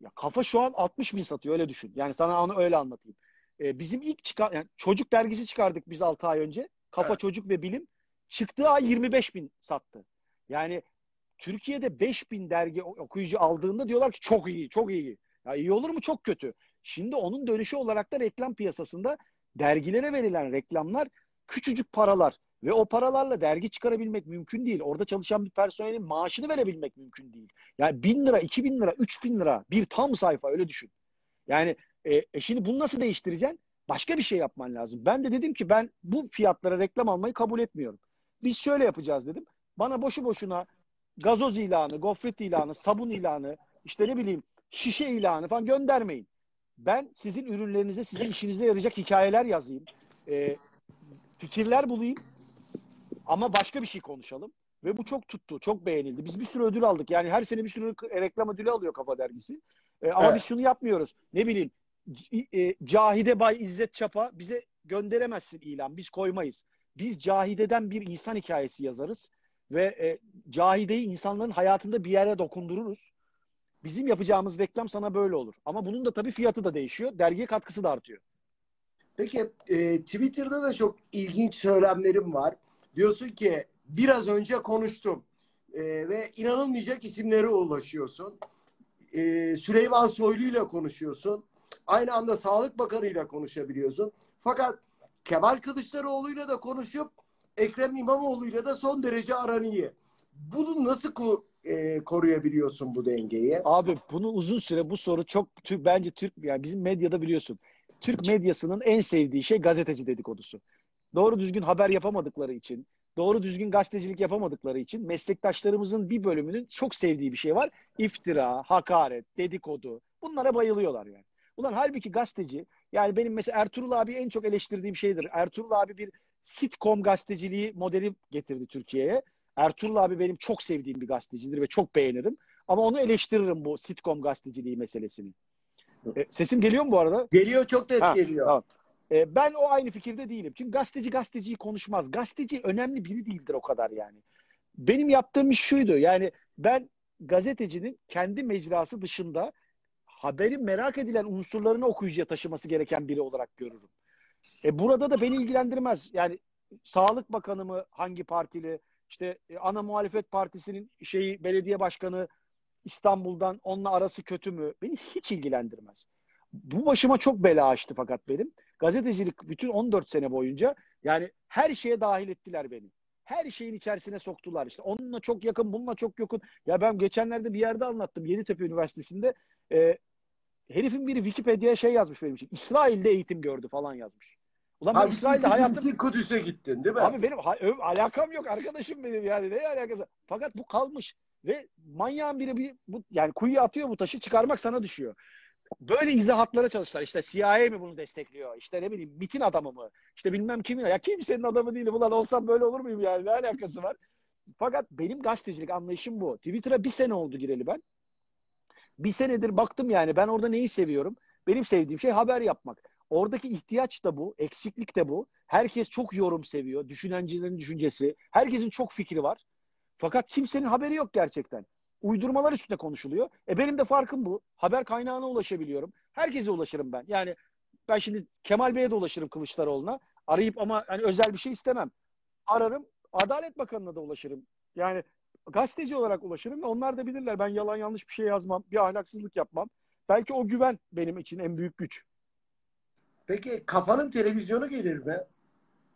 Ya kafa şu an 60 bin satıyor öyle düşün. Yani sana onu öyle anlatayım. E, bizim ilk çıkan yani çocuk dergisi çıkardık biz 6 ay önce. Kafa Evet. Çocuk ve Bilim. Çıktığı ay 25 bin sattı. Yani Türkiye'de 5 bin dergi okuyucu aldığında diyorlar ki çok iyi, çok iyi. Ya iyi olur mu? Çok kötü. Şimdi onun dönüşü olarak da reklam piyasasında dergilere verilen reklamlar küçücük paralar ve o paralarla dergi çıkarabilmek mümkün değil. Orada çalışan bir personelin maaşını verebilmek mümkün değil. Yani bin lira, iki bin lira, üç bin lira bir tam sayfa öyle düşün. Yani e, e şimdi bunu nasıl değiştireceksin? Başka bir şey yapman lazım. Ben de dedim ki ben bu fiyatlara reklam almayı kabul etmiyorum. Biz şöyle yapacağız dedim. Bana boşu boşuna gazoz ilanı, gofret ilanı, sabun ilanı, işte ne bileyim şişe ilanı falan göndermeyin. Ben sizin ürünlerinize, sizin işinize yarayacak hikayeler yazayım. E, fikirler bulayım. Ama başka bir şey konuşalım. Ve bu çok tuttu, çok beğenildi. Biz bir sürü ödül aldık. Yani her sene bir sürü reklam ödülü alıyor Kafa Dergisi. E, ama Evet. biz şunu yapmıyoruz. Ne bileyim, e, Cahide Bay İzzet Çapa bize gönderemezsin ilan. Biz koymayız. Biz Cahide'den bir insan hikayesi yazarız. Ve e, Cahide'yi insanların hayatında bir yere dokundururuz. Bizim yapacağımız reklam sana böyle olur. Ama bunun da tabii fiyatı da değişiyor. Dergiye katkısı da artıyor. Peki e, Twitter'da da çok ilginç söylemlerim var. Diyorsun ki biraz önce konuştum E, ve inanılmayacak isimlere ulaşıyorsun. E, Süleyman Soylu ile konuşuyorsun. Aynı anda Sağlık Bakanı ile konuşabiliyorsun. Fakat Kemal Kılıçdaroğlu'yla da konuşup Ekrem İmamoğlu'yla da son derece aran. Bunu nasıl ku- e, koruyabiliyorsun bu dengeyi? Abi bunu uzun süre bu soru çok bence Türk yani bizim medyada biliyorsun. Türk medyasının en sevdiği şey gazeteci dedikodusu. Doğru düzgün haber yapamadıkları için, doğru düzgün gazetecilik yapamadıkları için meslektaşlarımızın bir bölümünün çok sevdiği bir şey var. İftira, hakaret, dedikodu. Bunlara bayılıyorlar yani. Ulan halbuki gazeteci yani benim mesela Ertuğrul abi en çok eleştirdiğim şeydir. Ertuğrul abi bir sitcom gazeteciliği modeli getirdi Türkiye'ye. Ertuğrul abi benim çok sevdiğim bir gazetecidir ve çok beğenirim. Ama onu eleştiririm bu sitcom gazeteciliği meselesini. E, sesim geliyor mu bu arada? Geliyor çok net Ha, geliyor. tamam. E, ben o aynı fikirde değilim. Çünkü gazeteci gazeteciyi konuşmaz. Gazeteci önemli biri değildir o kadar yani. Benim yaptığım iş şuydu. Yani ben gazetecinin kendi mecrası dışında haberin merak edilen unsurlarını okuyucuya taşıması gereken biri olarak görürüm. E, burada da beni ilgilendirmez. Yani Sağlık Bakanı mı hangi partili işte e, ana muhalefet partisinin şeyi belediye başkanı İstanbul'dan onunla arası kötü mü? Beni hiç ilgilendirmez. Bu başıma çok bela açtı fakat benim. Gazetecilik bütün 14 sene boyunca yani her şeye dahil ettiler beni. Her şeyin içerisine soktular. İşte onunla çok yakın, bununla çok yakın. Ya ben geçenlerde bir yerde anlattım. Yeditepe Üniversitesi'nde e, herifin biri Wikipedia'ya şey yazmış benim için. İsrail'de eğitim gördü falan yazmış. Ulan ben Abi İsrail'de hayatım... için Kudüs'e gittin değil mi? Abi benim ha- ö- alakam yok arkadaşım benim yani ne alakası? Fakat bu kalmış. Ve manyağın biri bir bu, yani kuyuya atıyor bu taşı çıkarmak sana düşüyor. Böyle izahatlara çalıştılar. İşte CIA mi bunu destekliyor? İşte ne bileyim MIT'in adamı mı? İşte bilmem kimin. Ya kimsenin adamı değilim. Ulan olsam böyle olur muyum yani? Ne alakası var? Fakat benim gazetecilik anlayışım bu. Twitter'a bir sene oldu gireli ben. Bir senedir baktım yani ben orada neyi seviyorum? Benim sevdiğim şey haber yapmak. Oradaki ihtiyaç da bu, eksiklik de bu. Herkes çok yorum seviyor. Düşünencilerin düşüncesi. Herkesin çok fikri var. Fakat kimsenin haberi yok gerçekten. Uydurmalar üstüne konuşuluyor. E benim de farkım bu. Haber kaynağına ulaşabiliyorum. Herkese ulaşırım ben. Yani ben şimdi Kemal Bey'e de ulaşırım Kılıçdaroğlu'na. Arayıp ama hani özel bir şey istemem. Ararım. Adalet Bakanı'na da ulaşırım. Yani gazeteci olarak ulaşırım ve onlar da bilirler. Ben yalan yanlış bir şey yazmam. Bir ahlaksızlık yapmam. Belki o güven benim için en büyük güç. Peki kafanın televizyonu gelir mi?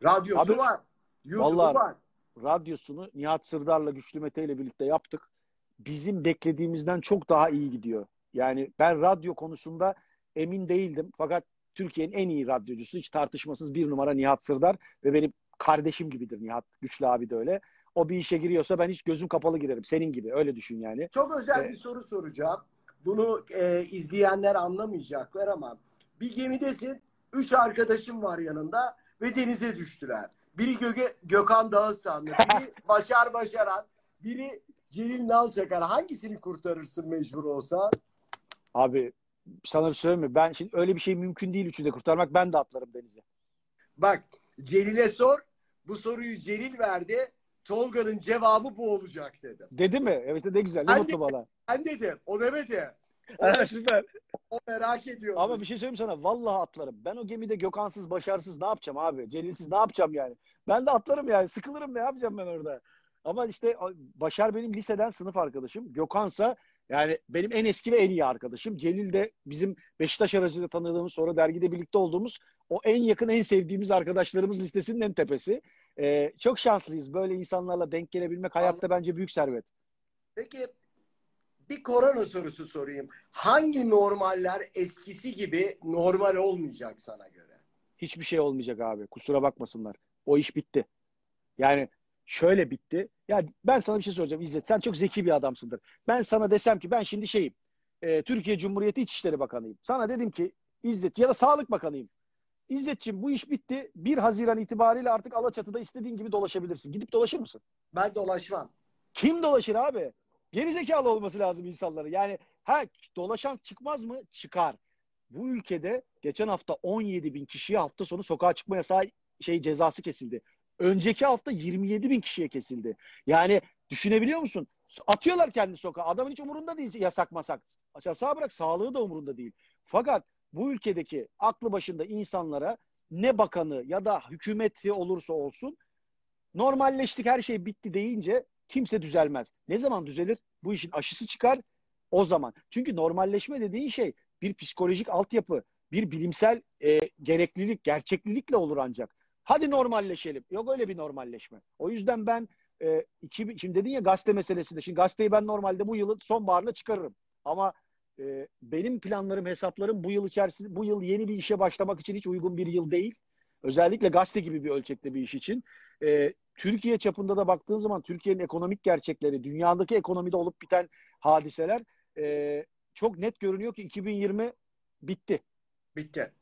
Radyosu Abi, var. YouTube'u var. Radyosunu Nihat Sırdar'la Güçlü Mete ile birlikte yaptık. Bizim beklediğimizden çok daha iyi gidiyor. Yani ben radyo konusunda emin değildim. Fakat Türkiye'nin en iyi radyocusu hiç tartışmasız bir numara Nihat Sırdar ve benim kardeşim gibidir Nihat. Güçlü abi de öyle. O bir işe giriyorsa ben hiç gözüm kapalı girerim. Senin gibi öyle düşün yani. Çok özel Evet. bir soru soracağım. Bunu e, izleyenler anlamayacaklar ama bir gemidesin. Üç arkadaşım var yanında ve denize düştüler. Biri Göge, Gökhan Dağıstanlı, biri Başar Başaran, biri Celil Nalçakar. Hangisini kurtarırsın mecbur olsa? Abi sana bir söyleyeyim mi? Ben şimdi öyle bir şey mümkün değil üçünü de kurtarmak. Ben de atlarım denize. Bak Celil'e sor. Bu soruyu Celil verdi. Tolga'nın cevabı bu olacak dedim. Dedi mi? Evet ne güzel. Ne Ben mutlu bana. Ben dedim. O demedi. O, Ha, Süper. o merak ediyor. Ama bir şey söyleyeyim sana. Vallahi atlarım. Ben o gemide Gökhan'sız, Başar'sız ne yapacağım abi? Celil'siz ne yapacağım yani? Ben de atlarım yani. Sıkılırım ne yapacağım ben orada? Ama işte Başar benim liseden sınıf arkadaşım. Gökhan'sa yani benim en eski ve en iyi arkadaşım. Celil de bizim Beşiktaş aracılığıyla tanıdığımız sonra dergide birlikte olduğumuz o en yakın en sevdiğimiz arkadaşlarımız listesinin en tepesi. Ee, çok şanslıyız. Böyle insanlarla denk gelebilmek hayatta bence büyük servet. Peki bir korona sorusu sorayım. Hangi normaller eskisi gibi normal olmayacak sana göre? Hiçbir şey olmayacak abi. Kusura bakmasınlar. O iş bitti. Yani şöyle bitti. Ya ben sana bir şey soracağım İzzet. Sen çok zeki bir adamsındır. Ben sana desem ki ben şimdi şeyim. e, Türkiye Cumhuriyeti İçişleri Bakanıyım. Sana dedim ki İzzet ya da Sağlık Bakanıyım. İzzetciğim bu iş bitti. 1 Haziran itibariyle artık Alaçatı'da istediğin gibi dolaşabilirsin. Gidip dolaşır mısın? Ben dolaşmam. Kim dolaşır abi? Gerizekalı olması lazım insanların. Yani ha dolaşan çıkmaz mı? Çıkar. Bu ülkede geçen hafta 17 bin kişiye hafta sonu sokağa çıkma yasağı şey cezası kesildi. Önceki hafta 27 bin kişiye kesildi. Yani düşünebiliyor musun? Atıyorlar kendi sokağa. Adamın hiç umurunda değil yasak masak. Yasağı bırak sağlığı da umurunda değil. Fakat bu ülkedeki aklı başında insanlara ne bakanı ya da hükümeti olursa olsun normalleştik her şey bitti deyince kimse düzelmez. Ne zaman düzelir? Bu işin aşısı çıkar o zaman. Çünkü normalleşme dediğin şey bir psikolojik altyapı, bir bilimsel e, gereklilik, gerçeklilikle olur ancak. Hadi normalleşelim. Yok öyle bir normalleşme. O yüzden ben e, iki, şimdi dedin ya gazete meselesinde. Şimdi gazeteyi ben normalde bu yılın sonbaharına çıkarırım. Ama e, benim planlarım, hesaplarım bu yıl içerisinde, bu yıl yeni bir işe başlamak için hiç uygun bir yıl değil. Özellikle gazete gibi bir ölçekte bir iş için. E, Türkiye çapında da baktığın zaman Türkiye'nin ekonomik gerçekleri, dünyadaki ekonomide olup biten hadiseler e, çok net görünüyor ki 2020 bitti. Bitti.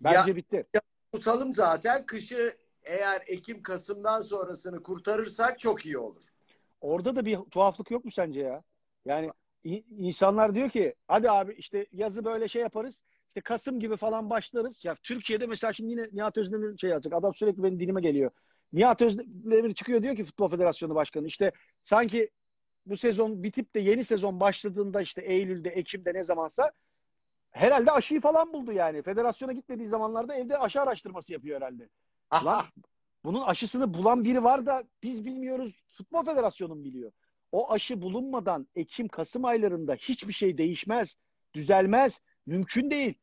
Bence Ya- bitti. Tutalım zaten. Kışı eğer Ekim Kasım'dan sonrasını kurtarırsak çok iyi olur. Orada da bir tuhaflık yok mu sence ya? Yani insanlar diyor ki hadi abi işte yazı böyle şey yaparız. İşte Kasım gibi falan başlarız. Ya Türkiye'de mesela şimdi yine Nihat Özdemir şey yapacak. Adam sürekli benim dilime geliyor. Nihat Özdemir çıkıyor diyor ki Futbol Federasyonu Başkanı işte sanki bu sezon bitip de yeni sezon başladığında işte Eylül'de, Ekim'de ne zamansa herhalde aşıyı falan buldu yani. Federasyona gitmediği zamanlarda evde aşı araştırması yapıyor herhalde. Lan bunun aşısını bulan biri var da biz bilmiyoruz. Futbol Federasyonu biliyor. O aşı bulunmadan Ekim, Kasım aylarında hiçbir şey değişmez, düzelmez, mümkün değil.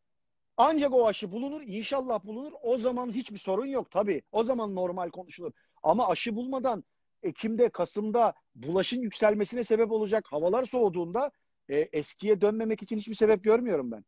Ancak o aşı bulunur, inşallah bulunur. O zaman hiçbir sorun yok tabii. O zaman normal konuşulur. Ama aşı bulmadan Ekim'de, Kasım'da bulaşın yükselmesine sebep olacak havalar soğuduğunda e, eskiye dönmemek için hiçbir sebep görmüyorum ben.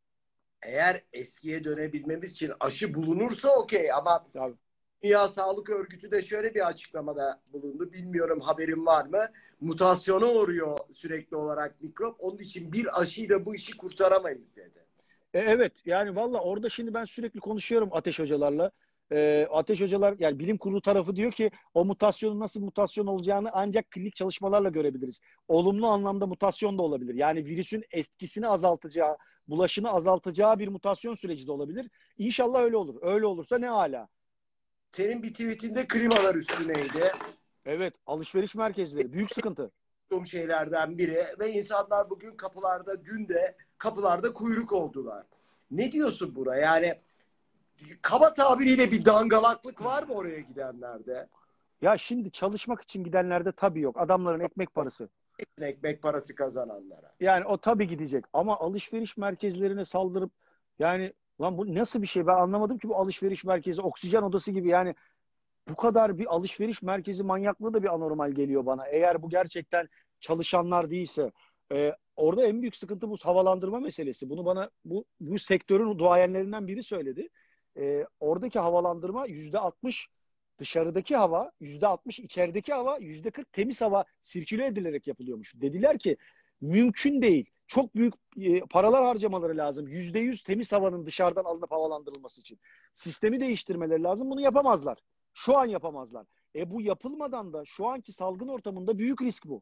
Eğer eskiye dönebilmemiz için aşı bulunursa okey ama Tabii. Dünya Sağlık Örgütü de şöyle bir açıklamada bulundu. Bilmiyorum haberin var mı? Mutasyona uğruyor sürekli olarak mikrop. Onun için bir aşıyla bu işi kurtaramayız dedi. E, evet yani valla orada şimdi ben sürekli konuşuyorum Ateş hocalarla. E, Ateş hocalar yani bilim kurulu tarafı diyor ki o mutasyonun nasıl mutasyon olacağını ancak klinik çalışmalarla görebiliriz. Olumlu anlamda mutasyon da olabilir. Yani virüsün etkisini azaltacağı, bulaşını azaltacağı bir mutasyon süreci de olabilir. İnşallah öyle olur. Öyle olursa ne hala. Senin bir tweetinde klimalar üstüneydi. Evet, alışveriş merkezleri büyük sıkıntı. şeylerden biri ve insanlar bugün kapılarda dün de kapılarda kuyruk oldular. Ne diyorsun buna? Yani kaba tabiriyle bir dangalaklık var mı oraya gidenlerde? Ya şimdi çalışmak için gidenlerde tabii yok. Adamların ekmek parası. Ekmek parası kazananlara. Yani o tabii gidecek. Ama alışveriş merkezlerine saldırıp yani lan bu nasıl bir şey ben anlamadım ki bu alışveriş merkezi oksijen odası gibi yani bu kadar bir alışveriş merkezi manyaklığı da bir anormal geliyor bana. Eğer bu gerçekten çalışanlar değilse e, orada en büyük sıkıntı bu havalandırma meselesi. Bunu bana bu, bu sektörün duayenlerinden biri söyledi. E, oradaki havalandırma yüzde altmış dışarıdaki hava, yüzde altmış içerideki hava, yüzde kırk temiz hava sirküle edilerek yapılıyormuş. Dediler ki mümkün değil. Çok büyük e, paralar harcamaları lazım. Yüzde yüz temiz havanın dışarıdan alınıp havalandırılması için. Sistemi değiştirmeleri lazım. Bunu yapamazlar. Şu an yapamazlar. E bu yapılmadan da şu anki salgın ortamında büyük risk bu.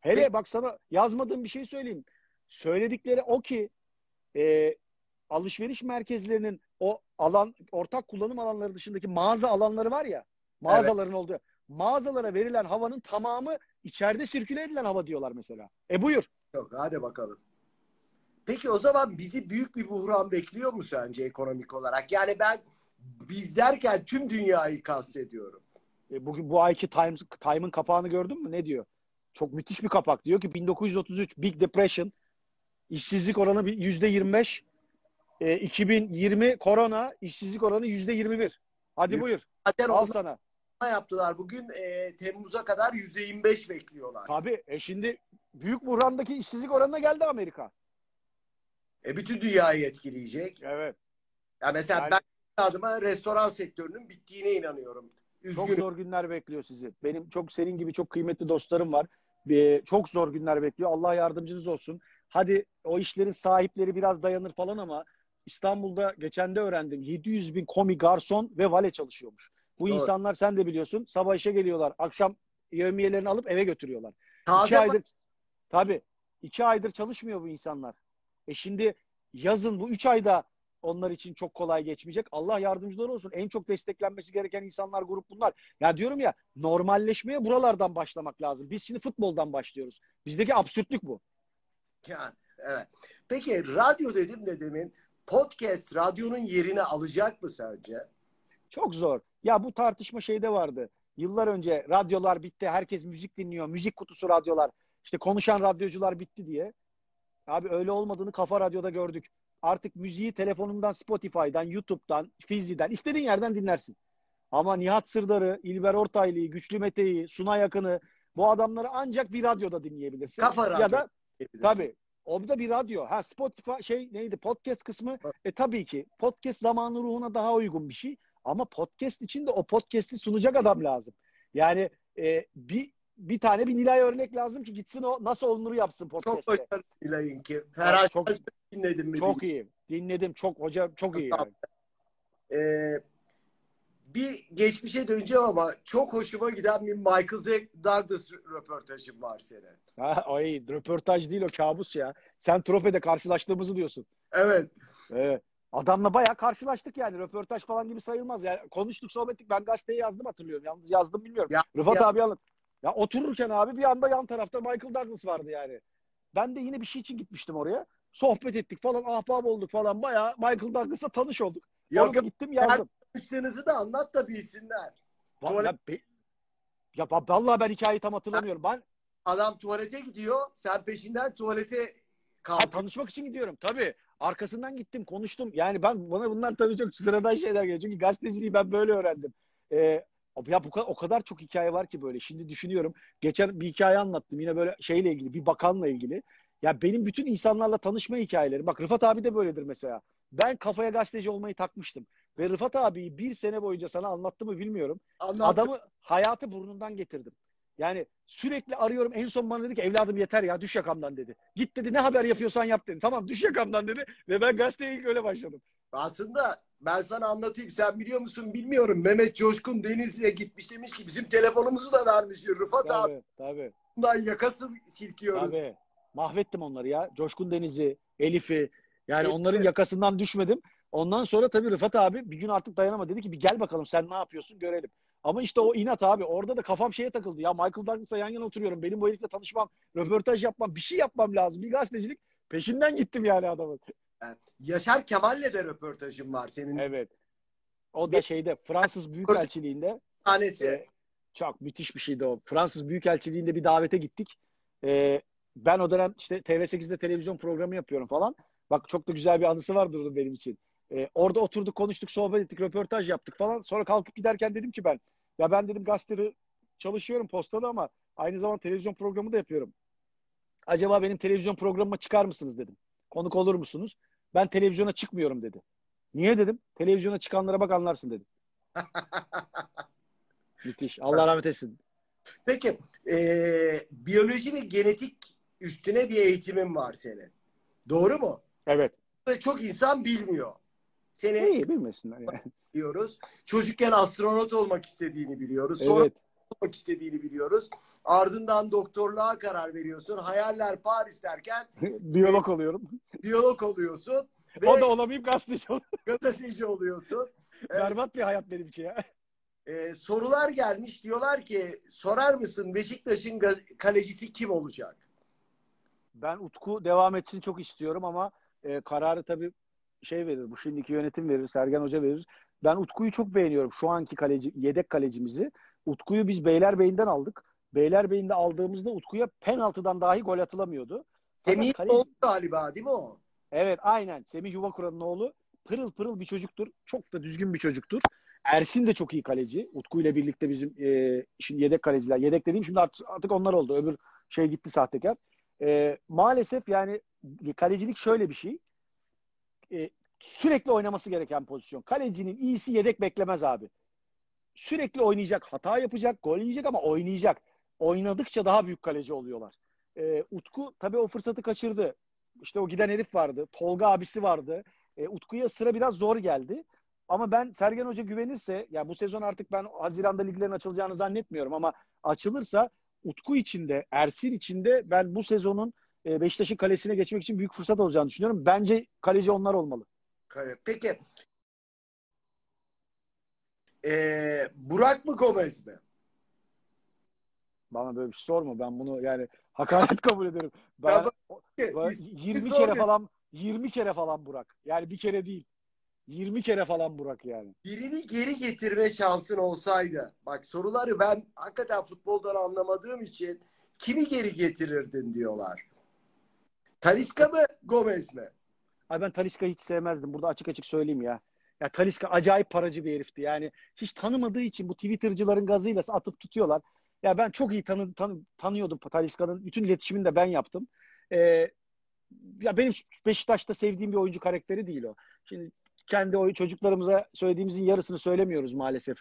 Hele bak sana yazmadığım bir şey söyleyeyim. Söyledikleri o ki e, alışveriş merkezlerinin o alan ortak kullanım alanları dışındaki mağaza alanları var ya mağazaların evet. olduğu mağazalara verilen havanın tamamı içeride sirküle edilen hava diyorlar mesela. E buyur. Yok hadi bakalım. Peki o zaman bizi büyük bir buhran bekliyor mu sence ekonomik olarak? Yani ben biz derken tüm dünyayı kastediyorum. E bugün bu ayki Times, Time'ın kapağını gördün mü? Ne diyor? Çok müthiş bir kapak. Diyor ki 1933 Big Depression işsizlik oranı yüzde 25 e, 2020 korona işsizlik oranı yüzde 21. Hadi buyur. Zaten Al sana. Yaptılar. Bugün e, Temmuz'a kadar yüzde 25 bekliyorlar. Tabii. E şimdi büyük buhrandaki işsizlik oranına geldi Amerika. E bütün dünyayı etkileyecek. Evet. Ya mesela yani... ben adıma restoran sektörünün bittiğine inanıyorum. Üzgünüm. Çok zor günler bekliyor sizi. Benim çok senin gibi çok kıymetli dostlarım var. Ee, çok zor günler bekliyor. Allah yardımcınız olsun. Hadi o işlerin sahipleri biraz dayanır falan ama İstanbul'da geçen de öğrendim. 700 bin komi, garson ve vale çalışıyormuş. Bu Doğru. insanlar sen de biliyorsun sabah işe geliyorlar. Akşam yevmiyelerini alıp eve götürüyorlar. Taze iki aydır, tabii. iki aydır çalışmıyor bu insanlar. E şimdi yazın bu üç ayda onlar için çok kolay geçmeyecek. Allah yardımcıları olsun. En çok desteklenmesi gereken insanlar grup bunlar. Ya diyorum ya normalleşmeye buralardan başlamak lazım. Biz şimdi futboldan başlıyoruz. Bizdeki absürtlük bu. Ya, evet. Peki radyo dedim de demin podcast radyonun yerini alacak mı sence? Çok zor. Ya bu tartışma şeyde vardı. Yıllar önce radyolar bitti. Herkes müzik dinliyor. Müzik kutusu radyolar. İşte konuşan radyocular bitti diye. Abi öyle olmadığını Kafa Radyo'da gördük. Artık müziği telefonundan, Spotify'dan, YouTube'dan, Fizi'den istediğin yerden dinlersin. Ama Nihat Sırdar'ı, İlber Ortaylı'yı, Güçlü Mete'yi, Suna Yakın'ı bu adamları ancak bir radyoda dinleyebilirsin. Kafa radyo. Ya da tabii o da bir radyo. Ha Spotify şey neydi podcast kısmı? E tabii ki podcast zamanı ruhuna daha uygun bir şey. Ama podcast için de o podcast'i sunacak adam lazım. Yani e, bir bir tane bir Nilay örnek lazım ki gitsin o nasıl olunur yapsın podcast'te. Çok başarılı Nilay'ın ki. Ferhat çok, dinledim mi? Çok iyi. Dinledim. Çok hoca çok iyi yani. Ee, bir geçmişe döneceğim ama çok hoşuma giden bir Michael Douglas röportajım var senin. Ha, ay röportaj değil o kabus ya. Sen trofede karşılaştığımızı diyorsun. Evet. Evet. Adamla bayağı karşılaştık yani. Röportaj falan gibi sayılmaz. Yani konuştuk, sohbet ettik. Ben gazeteye yazdım hatırlıyorum. Yalnız yazdım bilmiyorum. Ya, Rıfat ya. abi anlat. Ya otururken abi bir anda yan tarafta Michael Douglas vardı yani. Ben de yine bir şey için gitmiştim oraya. Sohbet ettik falan, ahbap olduk falan. Bayağı Michael Douglas'la tanış olduk. Yok, Orada gittim yazdım. Tanıştığınızı da anlat da bilsinler. Tuvalet... Ya, be... ya vallahi ben hikayeyi tam hatırlamıyorum. Ben Adam tuvalete gidiyor. Sen peşinden tuvalete kalk. tanışmak için gidiyorum. Tabii. Arkasından gittim, konuştum. Yani ben bana bunlar tabii çok sıradan şeyler geliyor. Çünkü gazeteciliği ben böyle öğrendim. Ee, ya bu o kadar çok hikaye var ki böyle. Şimdi düşünüyorum. Geçen bir hikaye anlattım. Yine böyle şeyle ilgili, bir bakanla ilgili. Ya benim bütün insanlarla tanışma hikayeleri. Bak Rıfat abi de böyledir mesela. Ben kafaya gazeteci olmayı takmıştım. Ve Rıfat abiyi bir sene boyunca sana anlattı mı bilmiyorum. Anlattım. Adamı hayatı burnundan getirdim. Yani sürekli arıyorum. En son bana dedi ki evladım yeter ya düş yakamdan dedi. Git dedi ne haber yapıyorsan yap dedi. Tamam düş yakamdan dedi. Ve ben gazeteye ilk öyle başladım. Aslında ben sana anlatayım. Sen biliyor musun bilmiyorum. Mehmet Coşkun Denizli'ye gitmiş demiş ki bizim telefonumuzu da vermiş. Rıfat abi Tabii tabii. bundan yakası silkiyoruz. Tabii. Mahvettim onları ya. Coşkun Deniz'i, Elif'i. Yani Evet. onların yakasından düşmedim. Ondan sonra tabii Rıfat abi bir gün artık dayanamadı. Dedi ki bir gel bakalım sen ne yapıyorsun görelim. Ama işte o inat abi. Orada da kafam şeye takıldı. Ya Michael Douglas'la yan yana oturuyorum. Benim bu herifle tanışmam, röportaj yapmam, bir şey yapmam lazım. Bir gazetecilik. Peşinden gittim yani adamın. Yaşar Kemal'le de röportajım var senin. Evet. O da şeyde Fransız Büyükelçiliğinde tanesi. e, çok müthiş bir şeydi o. Fransız Büyükelçiliğinde bir davete gittik. E, ben o dönem işte TV8'de televizyon programı yapıyorum falan. Bak çok da güzel bir anısı vardır benim için. E, orada oturduk, konuştuk, sohbet ettik, röportaj yaptık falan. Sonra kalkıp giderken dedim ki ben, ya ben dedim gazetede çalışıyorum postada ama aynı zamanda televizyon programı da yapıyorum. Acaba benim televizyon programıma çıkar mısınız dedim. Konuk olur musunuz? Ben televizyona çıkmıyorum dedi. Niye dedim? Televizyona çıkanlara bak anlarsın dedi. Müthiş. Allah rahmet etsin. Peki eee, biyoloji ve genetik üstüne bir eğitimin var senin. Doğru mu? Evet. Ve çok insan bilmiyor. Seni İyi bilmesinler yani. biliyoruz. Çocukken astronot olmak istediğini biliyoruz. Sonra Evet. olmak istediğini biliyoruz. Ardından doktorluğa karar veriyorsun. Hayaller Paris derken Biyolog oluyorum. biyolog oluyorsun ve O da olamayıp gazeteci oluyor. gazeteci oluyorsun. Evet. Berbat bir hayat benimki ya. Ee, sorular gelmiş. Diyorlar ki sorar mısın Beşiktaş'ın kalecisi kim olacak? Ben Utku devam etsin çok istiyorum ama e, kararı tabii şey verir. Bu şimdiki yönetim verir. Sergen Hoca verir. Ben Utku'yu çok beğeniyorum. Şu anki kaleci, yedek kalecimizi. Utku'yu biz Beylerbeyi'nden aldık. Beylerbeyi'nde aldığımızda Utku'ya penaltıdan dahi gol atılamıyordu. Semih kaleci- oldu galiba değil mi o? Evet aynen. Semih Yuvakura'nın oğlu. Pırıl pırıl bir çocuktur. Çok da düzgün bir çocuktur. Ersin de çok iyi kaleci. Utku ile birlikte bizim e, şimdi yedek kaleciler. Yedek dediğim şimdi artık, artık onlar oldu. Öbür şey gitti sahtekar. E, maalesef yani kalecilik şöyle bir şey. E, sürekli oynaması gereken pozisyon. Kalecinin iyisi yedek beklemez abi. Sürekli oynayacak. Hata yapacak. Gol yiyecek ama oynayacak. Oynadıkça daha büyük kaleci oluyorlar. E, Utku tabii o fırsatı kaçırdı. İşte o giden herif vardı. Tolga abisi vardı. E, Utku'ya sıra biraz zor geldi. Ama ben Sergen Hoca güvenirse ya bu sezon artık ben Haziran'da liglerin açılacağını zannetmiyorum ama açılırsa Utku içinde, Ersin içinde ben bu sezonun e, Beşiktaş'ın kalesine geçmek için büyük fırsat olacağını düşünüyorum. Bence kaleci onlar olmalı. Peki ee, Burak mı Gomez mi? Bana böyle bir şey sorma. Ben bunu yani hakaret kabul ederim. Ben, Ya ben İsmini 20 sor kere ya. falan 20 kere falan Burak. Yani bir kere değil. 20 kere falan Burak yani. Birini geri getirme şansın olsaydı. Bak soruları ben hakikaten futboldan anlamadığım için kimi geri getirirdin diyorlar. Talisca mı Gomez mi? Ay ben Talisca'yı hiç sevmezdim. Burada açık açık söyleyeyim ya. Ya Talisca acayip paracı bir herifti. Yani hiç tanımadığı için bu Twitter'cıların gazıyla atıp tutuyorlar. Ya ben çok iyi tanı, tanı- tanıyordum Talisca'nın. Bütün iletişimini de ben yaptım. Ee, ya benim Beşiktaş'ta sevdiğim bir oyuncu karakteri değil o. Şimdi kendi o çocuklarımıza söylediğimizin yarısını söylemiyoruz maalesef.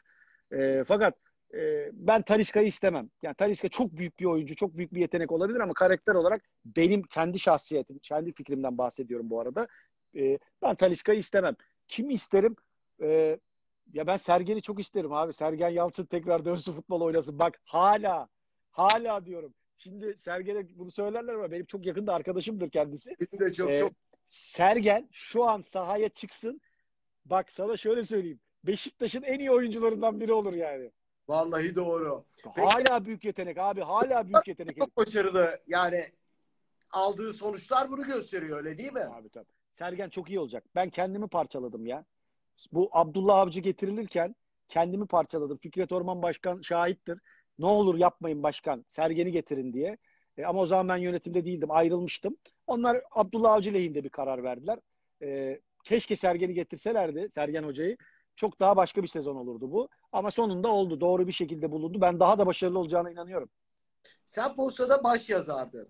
Ee, fakat e, ben Talisca'yı istemem. Yani Talisca çok büyük bir oyuncu, çok büyük bir yetenek olabilir ama karakter olarak benim kendi şahsiyetim, kendi fikrimden bahsediyorum bu arada. Ee, ben Talisca'yı istemem. Kimi isterim? Ee, ya ben Sergen'i çok isterim abi. Sergen Yalçın tekrar dönsün futbol oynasın. Bak hala, hala diyorum. Şimdi Sergen'e bunu söylerler ama benim çok yakın da arkadaşımdır kendisi. Benim de çok Ee, çok Sergen şu an sahaya çıksın. Bak sana şöyle söyleyeyim. Beşiktaş'ın en iyi oyuncularından biri olur yani. Vallahi doğru. Hala büyük yetenek abi. Hala büyük yetenek. Çok başarılı. Yani aldığı sonuçlar bunu gösteriyor öyle değil mi? Abi tabii. Sergen çok iyi olacak. Ben kendimi parçaladım ya. Bu Abdullah Avcı getirilirken kendimi parçaladım. Fikret Orman Başkan şahittir. Ne olur yapmayın başkan. Sergen'i getirin diye. E, ama o zaman ben yönetimde değildim. Ayrılmıştım. Onlar Abdullah Avcı lehinde bir karar verdiler. E, keşke Sergen'i getirselerdi. Sergen Hoca'yı. Çok daha başka bir sezon olurdu bu. Ama sonunda oldu. Doğru bir şekilde bulundu. Ben daha da başarılı olacağına inanıyorum. Sen postada baş yazardın.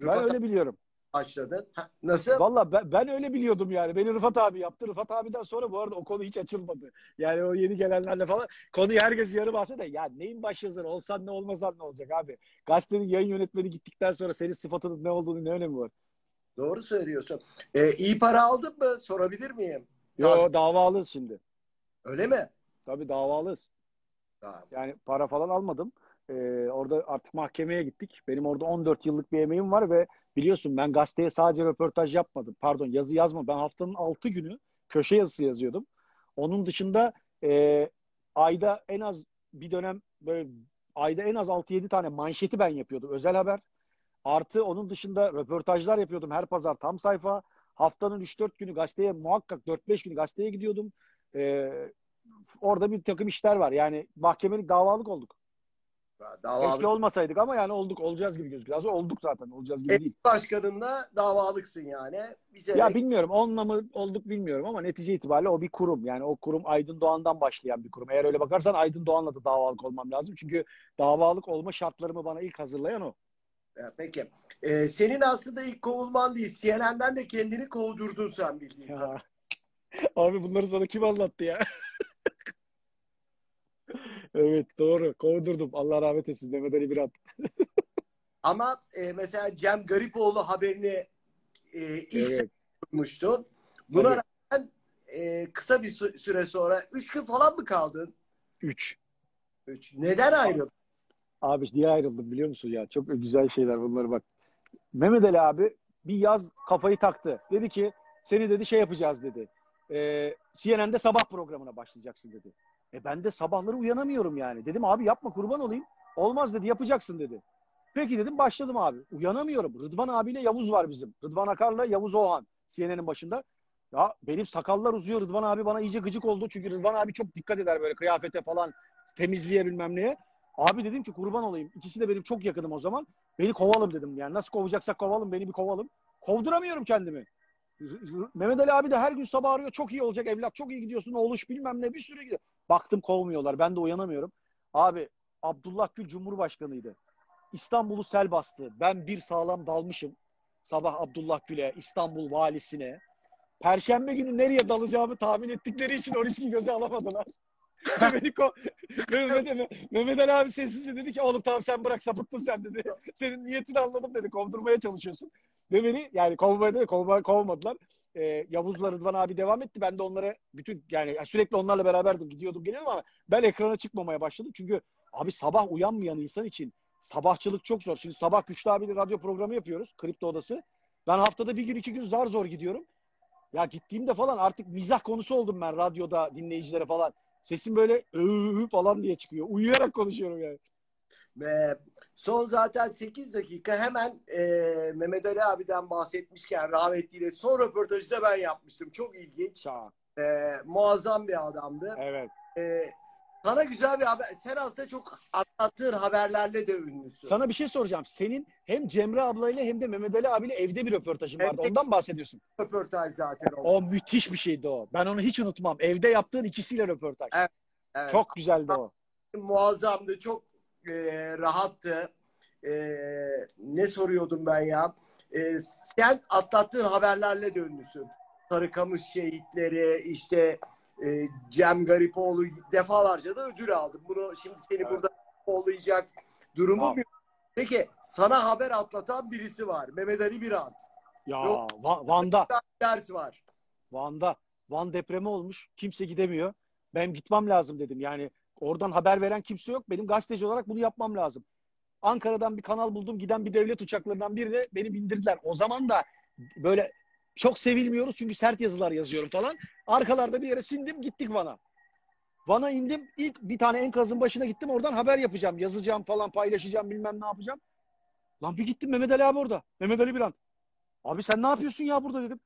Ben Rıfat öyle biliyorum. başladın? Ha, nasıl? Valla ben, ben öyle biliyordum yani. Beni Rıfat abi yaptı. Rıfat abiden sonra bu arada o konu hiç açılmadı. Yani o yeni gelenlerle falan konuyu herkes yarım alsa da ya neyin baş yazarı olsan ne olmasan ne olacak abi. Gazetenin yayın yönetmeni gittikten sonra senin sıfatının ne olduğunu ne önemi var? Doğru söylüyorsun. Ee, iyi para aldın mı? Sorabilir miyim? Yo davalıyız şimdi. Öyle mi? Tabii davalıyız. Tamam. Yani para falan almadım. Ee, orada artık mahkemeye gittik. Benim orada 14 yıllık bir emeğim var ve biliyorsun ben gazeteye sadece röportaj yapmadım. Pardon yazı yazma. Ben haftanın 6 günü köşe yazısı yazıyordum. Onun dışında e, ayda en az bir dönem böyle ayda en az 6-7 tane manşeti ben yapıyordum. Özel haber. Artı onun dışında röportajlar yapıyordum her pazar tam sayfa. Haftanın 3-4 günü gazeteye muhakkak 4-5 günü gazeteye gidiyordum. Ee, orada bir takım işler var. Yani mahkemelik davalık olduk. Davalık. Keşke olmasaydık ama yani olduk. Olacağız gibi gözüküyor. Aslında olduk zaten. Olacağız gibi değil. Başkanınla davalıksın yani. Bize Ya bilmiyorum. Onunla mı olduk bilmiyorum ama netice itibariyle o bir kurum. Yani o kurum Aydın Doğan'dan başlayan bir kurum. Eğer öyle bakarsan Aydın Doğan'la da davalık olmam lazım. Çünkü davalık olma şartlarımı bana ilk hazırlayan o. Peki. Ee, senin aslında ilk kovulman değil. CNN'den de kendini kovdurdun sen bildiğin. Abi bunları sana kim anlattı ya? Evet doğru. Kovdurdum. Allah rahmet etsin. Mehmet Ali Birat. Ama e, mesela Cem Garipoğlu haberini e, ilk Evet. duymuştun. Buna Tabii. rağmen e, kısa bir sü- süre sonra 3 gün falan mı kaldın? 3. Üç. Neden ayrıldın? Abi niye ayrıldım biliyor musun ya? Çok güzel şeyler bunları bak. Mehmet Ali abi bir yaz kafayı taktı. Dedi ki seni dedi şey yapacağız dedi. Ee, CNN'de sabah programına başlayacaksın dedi. E ben de sabahları uyanamıyorum yani. Dedim abi yapma kurban olayım. Olmaz dedi yapacaksın dedi. Peki dedim başladım abi. Uyanamıyorum. Rıdvan abiyle Yavuz var bizim. Rıdvan Akar'la Yavuz Oğan CNN'in başında. Ya benim sakallar uzuyor. Rıdvan abi bana iyice gıcık oldu. Çünkü Rıdvan abi çok dikkat eder böyle kıyafete falan temizliğe bilmem neye. Abi dedim ki kurban olayım. İkisi de benim çok yakınım o zaman. Beni kovalım dedim. Yani nasıl kovacaksak kovalım beni bir kovalım. Kovduramıyorum kendimi. Mehmet Ali abi de her gün sabah arıyor. Çok iyi olacak evlat. Çok iyi gidiyorsun. Oğluş bilmem ne bir sürü gidiyor. Baktım kovmuyorlar. Ben de uyanamıyorum. Abi Abdullah Gül Cumhurbaşkanıydı. İstanbul'u sel bastı. Ben bir sağlam dalmışım. Sabah Abdullah Gül'e, İstanbul valisine. Perşembe günü nereye dalacağımı tahmin ettikleri için o riski göze alamadılar. Ko Mehmet, Mehmet Ali abi sessizce dedi ki oğlum tamam sen bırak sapıttın sen dedi. Senin niyetini anladım dedi. Kovdurmaya çalışıyorsun. Ve beni yani kovmaya kovma, kovmadılar. Ee, Yavuz'la Rıdvan abi devam etti. Ben de onlara bütün yani sürekli onlarla beraberdim. Gidiyordum geliyordum ama ben ekrana çıkmamaya başladım. Çünkü abi sabah uyanmayan insan için sabahçılık çok zor. Şimdi sabah Güçlü abiyle radyo programı yapıyoruz. Kripto Odası. Ben haftada bir gün iki gün zar zor gidiyorum. Ya gittiğimde falan artık mizah konusu oldum ben radyoda dinleyicilere falan. Sesim böyle ıı falan diye çıkıyor. Uyuyarak konuşuyorum yani. Ve son zaten 8 dakika hemen e, Mehmet Ali abiden bahsetmişken rahmetliyle son röportajı da ben yapmıştım. Çok ilginç. Şah. E, muazzam bir adamdı. Evet. E, sana güzel bir haber. Sen aslında çok anlattığın haberlerle de ünlüsün. Sana bir şey soracağım. Senin hem Cemre ablayla hem de Mehmet Ali abiyle evde bir röportajın vardı. Evet. Ondan bahsediyorsun. röportaj zaten o. O müthiş bir şeydi o. Ben onu hiç unutmam. Evde yaptığın ikisiyle röportaj. Evet. Evet. Çok güzeldi o. muazzamdı. Çok e, rahattı. E, ne soruyordum ben ya? E, sen atlattığın haberlerle de ünlüsün. Sarıkamış şehitleri, işte e, Cem Garipoğlu defalarca da ödül aldı. Bunu şimdi seni Evet. burada olacak durumu Tamam. mu? Peki sana haber atlatan birisi var. Mehmet Ali Birant. Ya Yok. Va- Van'da. Ders var. Van'da. Van depremi olmuş. Kimse gidemiyor. Benim gitmem lazım dedim. Yani oradan haber veren kimse yok. Benim gazeteci olarak bunu yapmam lazım. Ankara'dan bir kanal buldum. Giden bir devlet uçaklarından birine beni bindirdiler. O zaman da böyle çok sevilmiyoruz çünkü sert yazılar yazıyorum falan. Arkalarda bir yere sindim gittik Van'a. Van'a indim. İlk bir tane enkazın başına gittim. Oradan haber yapacağım. Yazacağım falan paylaşacağım bilmem ne yapacağım. Lan bir gittim Mehmet Ali abi orada. Mehmet Ali Birant. Abi sen ne yapıyorsun ya burada dedim.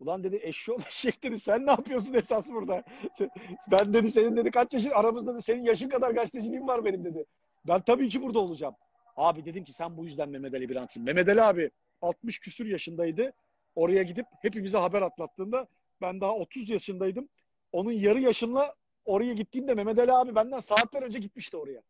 Ulan dedi eşşoğlu eşek dedi sen ne yapıyorsun esas burada? Ben dedi senin dedi kaç yaşın aramızda dedi senin yaşın kadar gazeteciliğim var benim dedi. Ben tabii ki burada olacağım. Abi dedim ki sen bu yüzden Mehmet Ali Birant'sın. Mehmet Ali abi 60 küsür yaşındaydı. Oraya gidip hepimize haber atlattığında ben daha 30 yaşındaydım. Onun yarı yaşınla oraya gittiğimde Mehmet Ali abi benden saatler önce gitmişti oraya.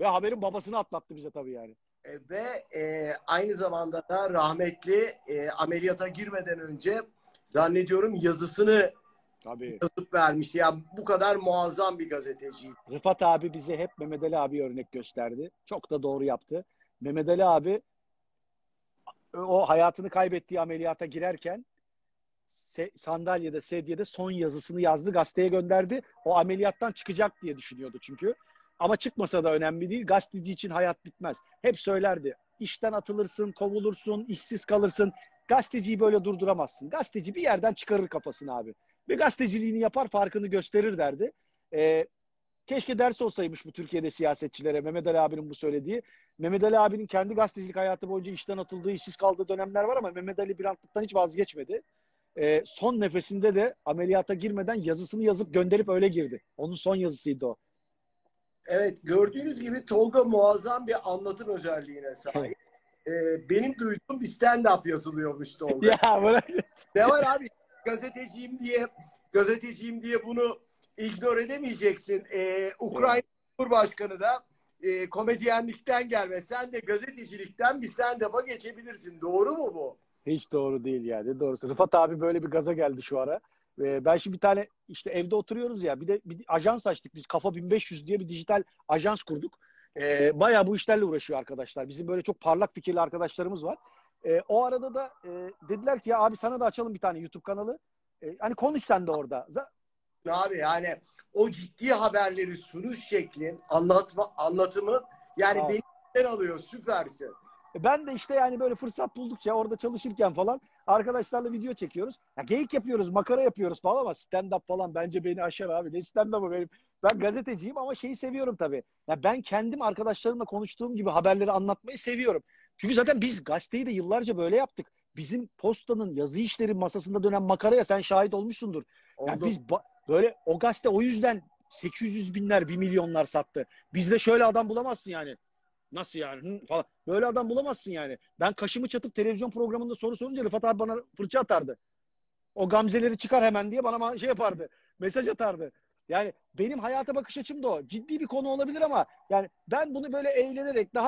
Ve haberin babasını atlattı bize tabii yani. E, ve e, aynı zamanda da rahmetli e, ameliyata girmeden önce zannediyorum yazısını Tabii. yazıp vermişti. Yani bu kadar muazzam bir gazeteciydi. Rıfat abi bize hep Mehmet Ali abi örnek gösterdi. Çok da doğru yaptı. Mehmet Ali abi o hayatını kaybettiği ameliyata girerken se- sandalyede, sedyede son yazısını yazdı, gazeteye gönderdi. O ameliyattan çıkacak diye düşünüyordu çünkü. Ama çıkmasa da önemli değil. Gazeteci için hayat bitmez. Hep söylerdi. İşten atılırsın, kovulursun, işsiz kalırsın. Gazeteciyi böyle durduramazsın. Gazeteci bir yerden çıkarır kafasını abi. Ve gazeteciliğini yapar, farkını gösterir derdi. Ee, keşke ders olsaymış bu Türkiye'de siyasetçilere Mehmet Ali abinin bu söylediği. Mehmet Ali abinin kendi gazetecilik hayatı boyunca işten atıldığı, işsiz kaldığı dönemler var ama Mehmet Ali Birantlıktan hiç vazgeçmedi. Ee, son nefesinde de ameliyata girmeden yazısını yazıp gönderip öyle girdi. Onun son yazısıydı o. Evet gördüğünüz gibi Tolga muazzam bir anlatım özelliğine sahip. E, benim duyduğum bir stand-up yazılıyormuş Tolga. Ya bırak. Ne var abi gazeteciyim diye gazeteciyim diye bunu ignore edemeyeceksin. Ee, Ukrayna Cumhurbaşkanı da e, komedyenlikten gelme. Sen de gazetecilikten bir stand-up'a geçebilirsin. Doğru mu bu? Hiç doğru değil yani. Doğrusu. Rıfat abi böyle bir gaza geldi şu ara. Ee, ben şimdi bir tane işte evde oturuyoruz ya bir de bir ajans açtık biz Kafa 1500 diye bir dijital ajans kurduk. Ee, bayağı bu işlerle uğraşıyor arkadaşlar. Bizim böyle çok parlak fikirli arkadaşlarımız var. Ee, o arada da e, dediler ki ya abi sana da açalım bir tane YouTube kanalı. Ee, hani konuş sen de orada. Z- Abi yani o ciddi haberleri sunuş şeklin, anlatma anlatımı yani Abi. beni alıyor. Süpersin. E, Ben de işte yani böyle fırsat buldukça orada çalışırken falan arkadaşlarla video çekiyoruz. Ya geyik yapıyoruz, makara yapıyoruz falan ama stand up falan bence beni aşar abi. Ne stand up'ı benim. Ben gazeteciyim ama şeyi seviyorum tabii. Ya ben kendim arkadaşlarımla konuştuğum gibi haberleri anlatmayı seviyorum. Çünkü zaten biz gazeteyi de yıllarca böyle yaptık. Bizim postanın yazı işleri masasında dönen makaraya sen şahit olmuşsundur. Yani Oldu. biz ba- böyle o gazete o yüzden 800 binler, 1 milyonlar sattı. Bizde şöyle adam bulamazsın yani. Nasıl yani Hı, falan. Böyle adam bulamazsın yani. Ben kaşımı çatıp televizyon programında soru sorunca Rıfat abi bana fırça atardı. O gamzeleri çıkar hemen diye bana şey yapardı. Mesaj atardı. Yani benim hayata bakış açım da o. Ciddi bir konu olabilir ama yani ben bunu böyle eğlenerek daha